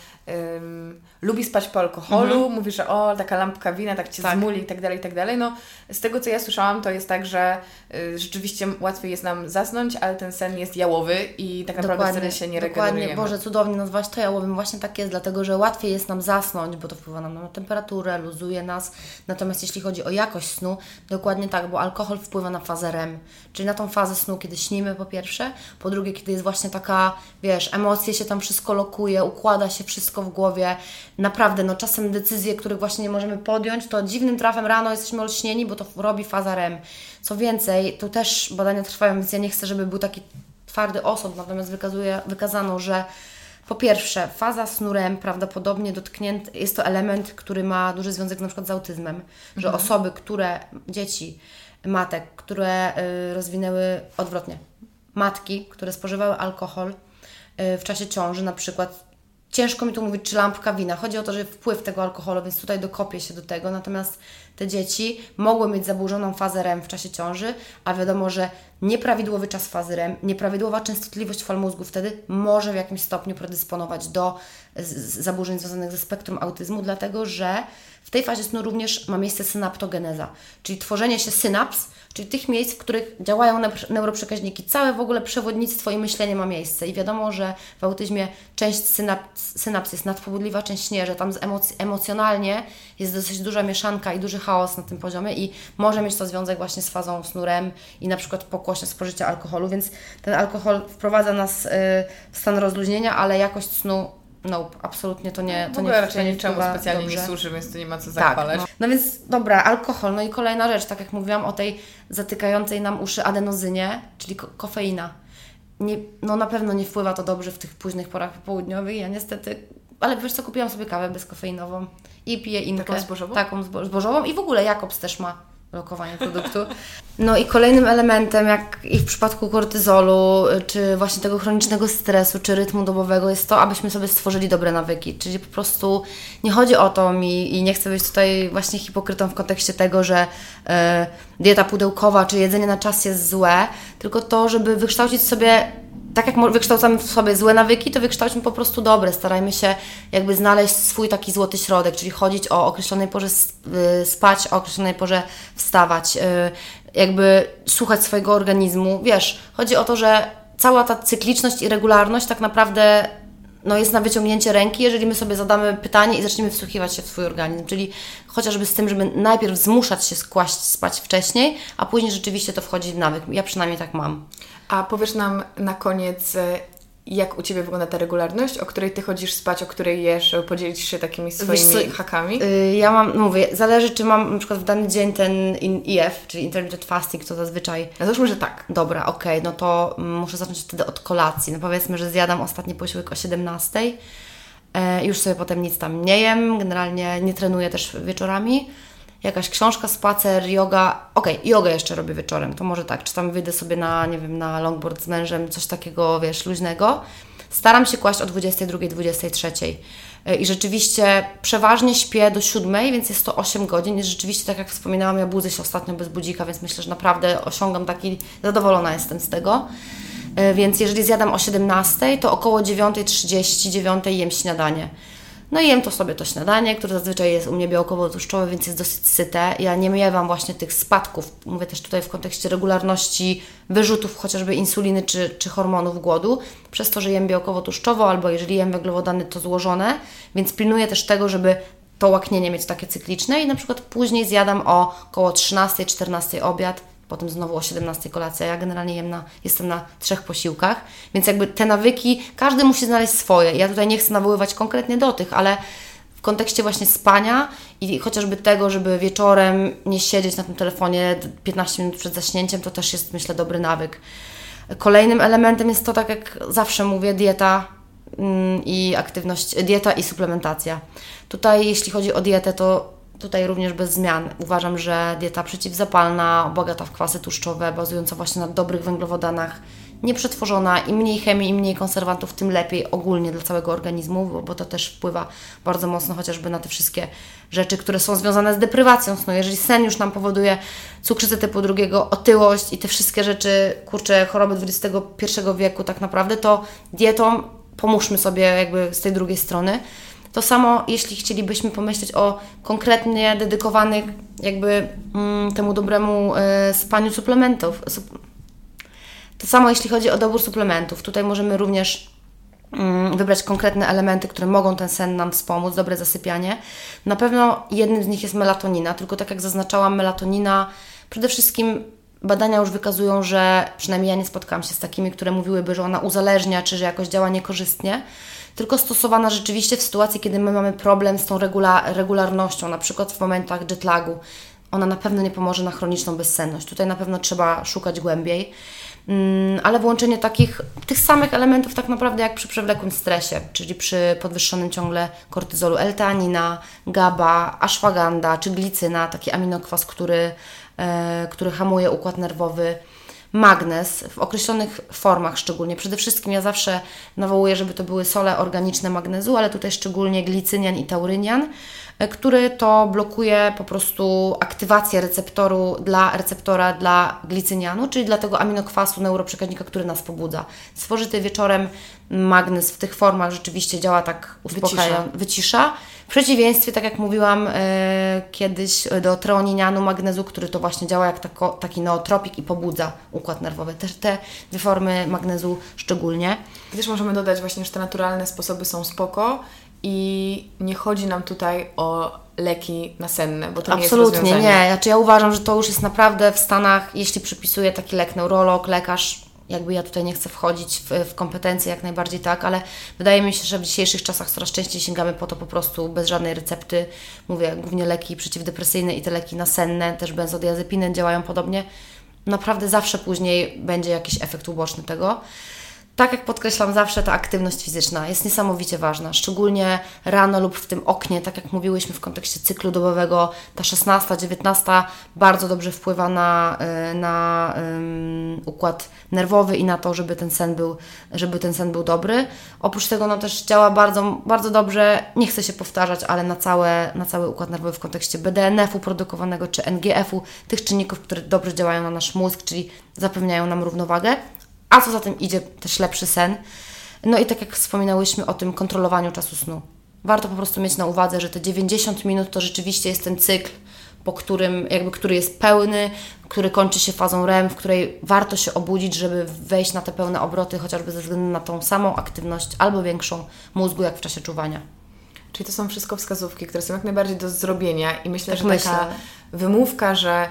ym, lubi spać po alkoholu, mówi, że o, taka lampka wina, tak Cię Mhm. Tak. zmuli i tak dalej, i tak dalej. No, z tego, co ja słyszałam, to jest tak, że y, rzeczywiście łatwiej jest nam zasnąć, ale ten sen jest jałowy i tak naprawdę wtedy się nie dokładnie. regenerujemy. Boże, cudownie nazwać to jałowym. Właśnie tak jest, dlatego że łatwiej jest nam zasnąć, bo to wpływa nam na temperaturę, luzuje nas. Natomiast jeśli chodzi o jakość snu, dokładnie Dokładnie tak, bo alkohol wpływa na fazę REM, czyli na tą fazę snu, kiedy śnimy po pierwsze, po drugie, kiedy jest właśnie taka, wiesz, emocje się tam wszystko lokuje, układa się wszystko w głowie. Naprawdę, no czasem decyzje, których właśnie nie możemy podjąć, to dziwnym trafem rano jesteśmy olśnieni, bo to robi faza REM. Co więcej, tu też badania trwają, więc ja nie chcę, żeby był taki twardy osąd, natomiast wykazuje, wykazano, że po pierwsze, faza snu REM prawdopodobnie dotknięty, jest to element, który ma duży związek na przykład z autyzmem, że Mhm. osoby, które, dzieci, matek, które y, rozwinęły odwrotnie, matki, które spożywały alkohol y, w czasie ciąży, na przykład ciężko mi tu mówić, czy lampka wina. Chodzi o to, że wpływ tego alkoholu, więc tutaj dokopię się do tego. Natomiast te dzieci mogły mieć zaburzoną fazę REM w czasie ciąży, a wiadomo, że nieprawidłowy czas fazy REM, nieprawidłowa częstotliwość fal mózgu wtedy może w jakimś stopniu predysponować do zaburzeń związanych ze spektrum autyzmu, dlatego że w tej fazie snu również ma miejsce synaptogeneza, czyli tworzenie się synaps, czyli tych miejsc, w których działają neur- neuroprzekaźniki. Całe w ogóle przewodnictwo i myślenie ma miejsce. I wiadomo, że w autyzmie część synaps, synaps jest nadpobudliwa, część nie, że tam emoc- emocjonalnie jest dosyć duża mieszanka i duży chaos na tym poziomie i może mieć to związek właśnie z fazą snu REM i na przykład pokłosie spożycia alkoholu, więc ten alkohol wprowadza nas y, w stan rozluźnienia, ale jakość snu Nope, absolutnie to nie W to ogóle nie, raczej niczemu specjalnie dobrze. nie służy, więc tu nie ma co Tak, zachwalać. no. no więc dobra, alkohol. No i kolejna rzecz, tak jak mówiłam o tej zatykającej nam uszy adenozynie, czyli ko- kofeina. Nie, no na pewno nie wpływa to dobrze w tych późnych porach popołudniowych. Ja niestety, ale wiesz co, kupiłam sobie kawę bezkofeinową i piję inkę. Taką zbożową? Taką zbo- zbożową i w ogóle Jakobs też ma lokowanie produktu. No i kolejnym elementem, jak i w przypadku kortyzolu, y, czy właśnie tego chronicznego stresu, czy rytmu dobowego, jest to, abyśmy sobie stworzyli dobre nawyki. Czyli po prostu nie chodzi o to mi i nie chcę być tutaj właśnie hipokrytą w kontekście tego, że e, dieta pudełkowa, czy jedzenie na czas jest złe, tylko to, żeby wykształcić sobie tak jak wykształcamy w sobie złe nawyki, to wykształćmy po prostu dobre. Starajmy się jakby znaleźć swój taki złoty środek, czyli chodzić o określonej porze y, spać, o określonej porze wstawać, y, jakby słuchać swojego organizmu. Wiesz, chodzi o to, że cała ta cykliczność i regularność tak naprawdę no, jest na wyciągnięcie ręki, jeżeli my sobie zadamy pytanie i zaczniemy wsłuchiwać się w swój organizm. Czyli chociażby z tym, żeby najpierw zmuszać się kłaść spać wcześniej, a później rzeczywiście to wchodzi w nawyk. Ja przynajmniej tak mam. A powiesz nam na koniec, e, jak u Ciebie wygląda ta regularność, o której Ty chodzisz spać, o której jesz, podzielić się takimi swoimi co, hakami? Y, Ja mam, mówię, zależy czy mam na przykład w dany dzień ten IF, czyli intermittent fasting, to zazwyczaj No załóżmy, że tak. Dobra, okej, no to muszę zacząć wtedy od kolacji. No powiedzmy, że zjadam ostatni posiłek o 17. E, już sobie potem nic tam nie jem, generalnie nie trenuję też wieczorami. Jakaś książka, spacer, yoga. Okej, jogę jeszcze robię wieczorem, to może tak, czy tam wyjdę sobie na, nie wiem, na longboard z mężem, coś takiego, wiesz, luźnego. Staram się kłaść o 22, 23. E, I rzeczywiście przeważnie śpię do 7, więc jest to 8 godzin. I rzeczywiście, tak jak wspominałam, ja budzę się ostatnio bez budzika, więc myślę, że naprawdę osiągam taki, zadowolona jestem z tego. E, Więc jeżeli zjadam o 17, to około 9.30, 9 jem śniadanie. No i jem to sobie to śniadanie, które zazwyczaj jest u mnie białkowo-tłuszczowe, więc jest dosyć syte. Ja nie miewam właśnie tych spadków, mówię też tutaj w kontekście regularności wyrzutów chociażby insuliny czy, czy hormonów głodu, przez to, że jem białkowo-tłuszczowo albo jeżeli jem węglowodany, to złożone, więc pilnuję też tego, żeby to łaknienie mieć takie cykliczne i na przykład później zjadam o około 13-14 obiad, potem znowu o 17 kolacja. Ja generalnie jem na, jestem na trzech posiłkach, więc jakby te nawyki, każdy musi znaleźć swoje. Ja tutaj nie chcę nawoływać konkretnie do tych, ale w kontekście właśnie spania i chociażby tego, żeby wieczorem nie siedzieć na tym telefonie 15 minut przed zaśnięciem, to też jest myślę dobry nawyk. Kolejnym elementem jest to, tak jak zawsze mówię, dieta mm, i aktywność, dieta i suplementacja. Tutaj jeśli chodzi o dietę, to tutaj również bez zmian. Uważam, że dieta przeciwzapalna, bogata w kwasy tłuszczowe, bazująca właśnie na dobrych węglowodanach, nieprzetworzona, im mniej chemii, im mniej konserwantów, tym lepiej ogólnie dla całego organizmu, bo, bo to też wpływa bardzo mocno chociażby na te wszystkie rzeczy, które są związane z deprywacją snu. Jeżeli sen już nam powoduje cukrzycę typu drugiego, otyłość i te wszystkie rzeczy, kurcze, choroby XXI wieku tak naprawdę, to dietą pomóżmy sobie jakby z tej drugiej strony. To samo, jeśli chcielibyśmy pomyśleć o konkretnie dedykowanych jakby mm, temu dobremu e, spaniu suplementów. Sup- to samo jeśli chodzi o dobór suplementów. Tutaj możemy również mm, wybrać konkretne elementy, które mogą ten sen nam wspomóc, dobre zasypianie. Na pewno jednym z nich jest melatonina, tylko tak jak zaznaczałam, melatonina Przede wszystkim badania już wykazują, że przynajmniej ja nie spotkałam się z takimi, które mówiłyby, że ona uzależnia, czy że jakoś działa niekorzystnie, tylko stosowana rzeczywiście w sytuacji, kiedy my mamy problem z tą regula regularnością, na przykład w momentach jetlagu. Ona na pewno nie pomoże na chroniczną bezsenność. Tutaj na pewno trzeba szukać głębiej. Mm, ale włączenie takich, tych samych elementów tak naprawdę jak przy przewlekłym stresie, czyli przy podwyższonym ciągle kortyzolu, L-teanina, GABA, ashwagandha czy glicyna, taki aminokwas, który, który hamuje układ nerwowy, magnez w określonych formach szczególnie. Przede wszystkim ja zawsze nawołuję, żeby to były sole organiczne magnezu, ale tutaj szczególnie glicynian i taurynian, e, który to blokuje po prostu aktywację receptoru dla receptora dla glicynianu, czyli dla tego aminokwasu neuroprzekaźnika, który nas pobudza. Spożyty wieczorem magnez w tych formach rzeczywiście działa tak uspokajająco, wycisza. wycisza w przeciwieństwie, tak jak mówiłam e, kiedyś, do treoninianu, magnezu, który to właśnie działa jak tako, taki neotropik i pobudza układ nerwowy. Też te dwie formy magnezu szczególnie. Też możemy dodać właśnie, że te naturalne sposoby są spoko i nie chodzi nam tutaj o leki nasenne, bo to Absolutnie, nie jest nie. Znaczy ja uważam, że to już jest naprawdę w Stanach, jeśli przypisuje taki lek neurolog, lekarz, jakby ja tutaj nie chcę wchodzić w, w, kompetencje, jak najbardziej tak, ale wydaje mi się, że w dzisiejszych czasach coraz częściej sięgamy po to po prostu bez żadnej recepty. Mówię, głównie leki przeciwdepresyjne i te leki nasenne, też benzodiazepiny działają podobnie. Naprawdę zawsze później będzie jakiś efekt uboczny tego tak jak podkreślam zawsze, ta aktywność fizyczna jest niesamowicie ważna, szczególnie rano lub w tym oknie, tak jak mówiłyśmy w kontekście cyklu dobowego, ta 16, 19 bardzo dobrze wpływa na, y, na um, układ nerwowy i na to, żeby ten sen był, żeby ten sen był dobry. Oprócz tego no, też działa bardzo, bardzo dobrze, nie chcę się powtarzać, ale na, całe, na cały układ nerwowy w kontekście BDNF-u produkowanego czy NGF-u, tych czynników, które dobrze działają na nasz mózg, czyli zapewniają nam równowagę a co za tym idzie też lepszy sen. No i tak jak wspominałyśmy o tym kontrolowaniu czasu snu. Warto po prostu mieć na uwadze, że te 90 minut to rzeczywiście jest ten cykl, po którym, jakby, który jest pełny, który kończy się fazą REM, w której warto się obudzić, żeby wejść na te pełne obroty, chociażby ze względu na tą samą aktywność albo większą mózgu, jak w czasie czuwania. Czyli to są wszystko wskazówki, które są jak najbardziej do zrobienia i myślę, tak że myślę. taka wymówka, że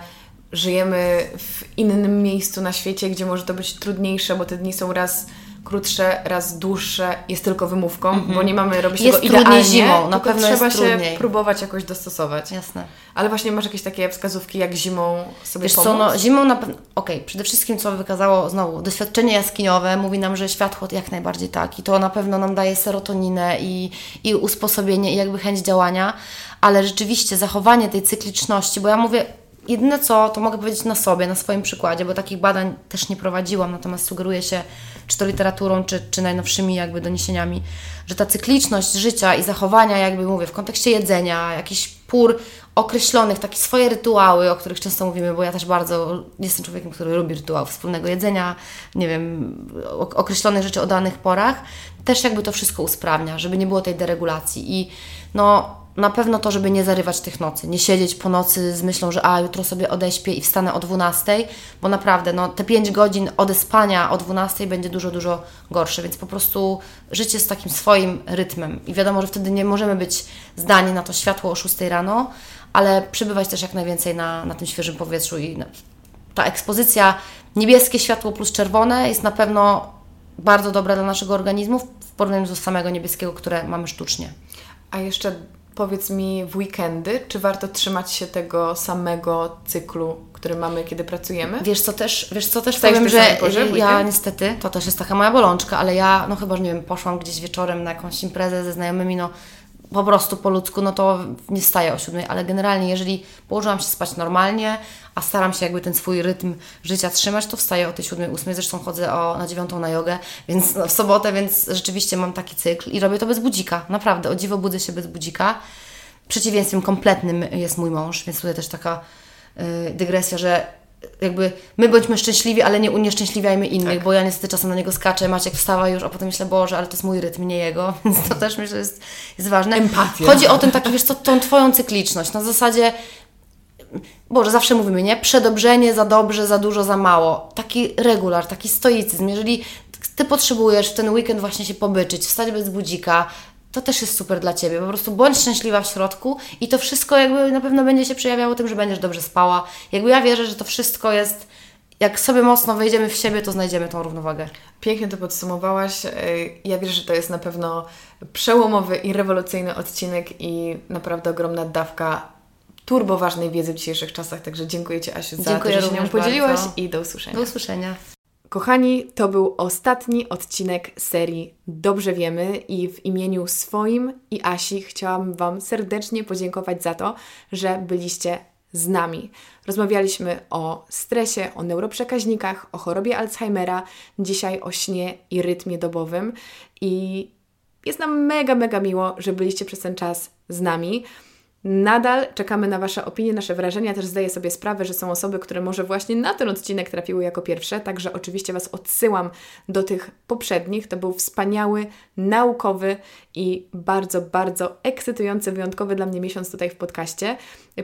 żyjemy w innym miejscu na świecie, gdzie może to być trudniejsze, bo te dni są raz krótsze, raz dłuższe, jest tylko wymówką, mm -hmm. bo mhm. nie mamy robić jest tego idealnie. zimą, na pewno trzeba się trudniej. próbować jakoś dostosować. Jasne. Ale właśnie masz jakieś takie wskazówki, jak zimą sobie Wiesz pomóc? co, no zimą na pewno, okej, okay, przede wszystkim co wykazało znowu, doświadczenie jaskiniowe mówi nam, że światło jak najbardziej tak i to na pewno nam daje serotoninę i, i usposobienie i jakby chęć działania, ale rzeczywiście zachowanie tej cykliczności, bo ja mówię Jedyne co, to mogę powiedzieć na sobie, na swoim przykładzie, bo takich badań też nie prowadziłam, natomiast sugeruję się czy to literaturą, czy, czy najnowszymi jakby doniesieniami, że ta cykliczność życia i zachowania, jakby mówię, w kontekście jedzenia, jakichś pór określonych, takie swoje rytuały, o których często mówimy, bo ja też bardzo jestem człowiekiem, który lubi rytuał wspólnego jedzenia, nie wiem, określonych rzeczy o danych porach, też jakby to wszystko usprawnia, żeby nie było tej deregulacji. I no na pewno to, żeby nie zarywać tych nocy, nie siedzieć po nocy z myślą, że a jutro sobie odeśpię i wstanę o 12, bo naprawdę no, te 5 godzin odespania o 12 będzie dużo, dużo gorsze, więc po prostu życie z takim swoim rytmem i wiadomo, że wtedy nie możemy być zdani na to światło o 6 rano, ale przebywać też jak najwięcej na, na tym świeżym powietrzu i ta ekspozycja niebieskie światło plus czerwone jest na pewno bardzo dobra dla naszego organizmu w porównaniu do samego niebieskiego, które mamy sztucznie. A jeszcze Powiedz mi w weekendy, czy warto trzymać się tego samego cyklu, który mamy, kiedy pracujemy? Wiesz co też, wiesz co też powiem, że porze, ja niestety, to też jest taka moja bolączka, ale ja, no chyba, że nie wiem, poszłam gdzieś wieczorem na jakąś imprezę ze znajomymi, no po prostu po ludzku, no to nie wstaję o siódmej, ale generalnie jeżeli położyłam się spać normalnie, a staram się jakby ten swój rytm życia trzymać, to wstaję o tej siódmej, ósmej, zresztą chodzę o, na dziewiątą na jogę, więc no, w sobotę, więc rzeczywiście mam taki cykl i robię to bez budzika, naprawdę, o dziwo budzę się bez budzika. Przeciwieństwem kompletnym jest mój mąż, więc tutaj też taka yy, dygresja, że jakby my bądźmy szczęśliwi, ale nie unieszczęśliwiajmy innych, tak. bo ja niestety czasem na niego skaczę, Maciek wstawa już, a potem myślę, Boże, ale to jest mój rytm, nie jego, [laughs] więc to też myślę, że jest, jest ważne. Empatia. Chodzi o ten taki, wiesz co, tą Twoją cykliczność, na zasadzie Boże, zawsze mówimy, nie? Przedobrzenie, za dobrze, za dużo, za mało. Taki regular, taki stoicyzm. Jeżeli Ty potrzebujesz w ten weekend właśnie się pobyczyć, wstać bez budzika, to też jest super dla Ciebie. Po prostu bądź szczęśliwa w środku i to wszystko jakby na pewno będzie się przejawiało tym, że będziesz dobrze spała. Jakby ja wierzę, że to wszystko jest, jak sobie mocno wejdziemy w siebie, to znajdziemy tą równowagę. Pięknie to podsumowałaś. Ja wierzę, że to jest na pewno przełomowy i rewolucyjny odcinek i naprawdę ogromna dawka turbo ważnej wiedzy w dzisiejszych czasach. Także dziękuję Ci, Asiu, za Dziękuję to, że się nią podzieliłaś bardzo. i do usłyszenia. Do usłyszenia. Kochani, to był ostatni odcinek serii Dobrze Wiemy i w imieniu swoim i Asi chciałam Wam serdecznie podziękować za to, że byliście z nami. Rozmawialiśmy o stresie, o neuroprzekaźnikach, o chorobie Alzheimera, dzisiaj o śnie i rytmie dobowym i jest nam mega, mega miło, że byliście przez ten czas z nami. Nadal czekamy na Wasze opinie, nasze wrażenia. Też zdaję sobie sprawę, że są osoby, które może właśnie na ten odcinek trafiły jako pierwsze, także oczywiście Was odsyłam do tych poprzednich. To był wspaniały, naukowy i bardzo, bardzo ekscytujący, wyjątkowy dla mnie miesiąc tutaj w podcaście.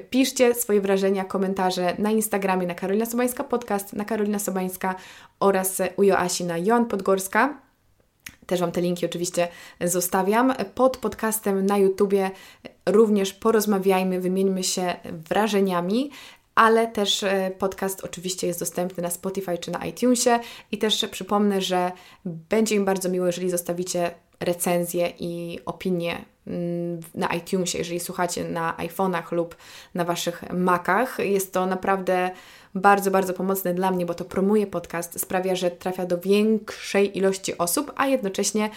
Piszcie swoje wrażenia, komentarze na Instagramie na Karolina Sobańska Podcast, na Karolina Sobańska oraz u Joasi na Joan Podgorska. Też Wam te linki oczywiście zostawiam. Pod podcastem na YouTubie również porozmawiajmy, wymieńmy się wrażeniami, ale też e, podcast oczywiście jest dostępny na Spotify czy na iTunesie i też przypomnę, że będzie mi bardzo miło, jeżeli zostawicie recenzje i opinie mm, na iTunesie, jeżeli słuchacie na iPhone'ach lub na Waszych Macach. Jest to naprawdę bardzo, bardzo pomocne dla mnie, bo to promuje podcast, sprawia, że trafia do większej ilości osób, a jednocześnie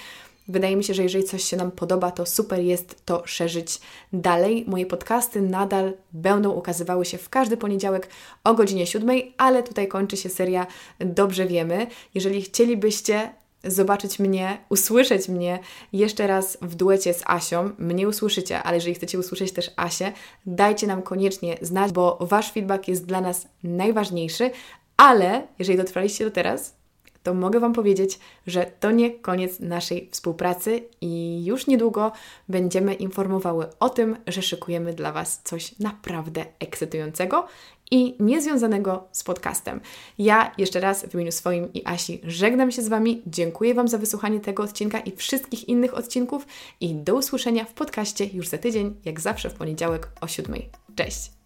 wydaje mi się, że jeżeli coś się nam podoba, to super jest to szerzyć dalej. Moje podcasty nadal będą ukazywały się w każdy poniedziałek o godzinie 7, ale tutaj kończy się seria Dobrze Wiemy. Jeżeli chcielibyście zobaczyć mnie, usłyszeć mnie jeszcze raz w duecie z Asią. Mnie usłyszycie, ale jeżeli chcecie usłyszeć też Asię, dajcie nam koniecznie znać, bo Wasz feedback jest dla nas najważniejszy. Ale jeżeli dotrwaliście do teraz, to mogę Wam powiedzieć, że to nie koniec naszej współpracy i już niedługo będziemy informowały o tym, że szykujemy dla Was coś naprawdę ekscytującego i niezwiązanego z podcastem. Ja jeszcze raz w imieniu swoim i Asi żegnam się z Wami, dziękuję Wam za wysłuchanie tego odcinka i wszystkich innych odcinków i do usłyszenia w podcaście już za tydzień, jak zawsze w poniedziałek o 7. Cześć!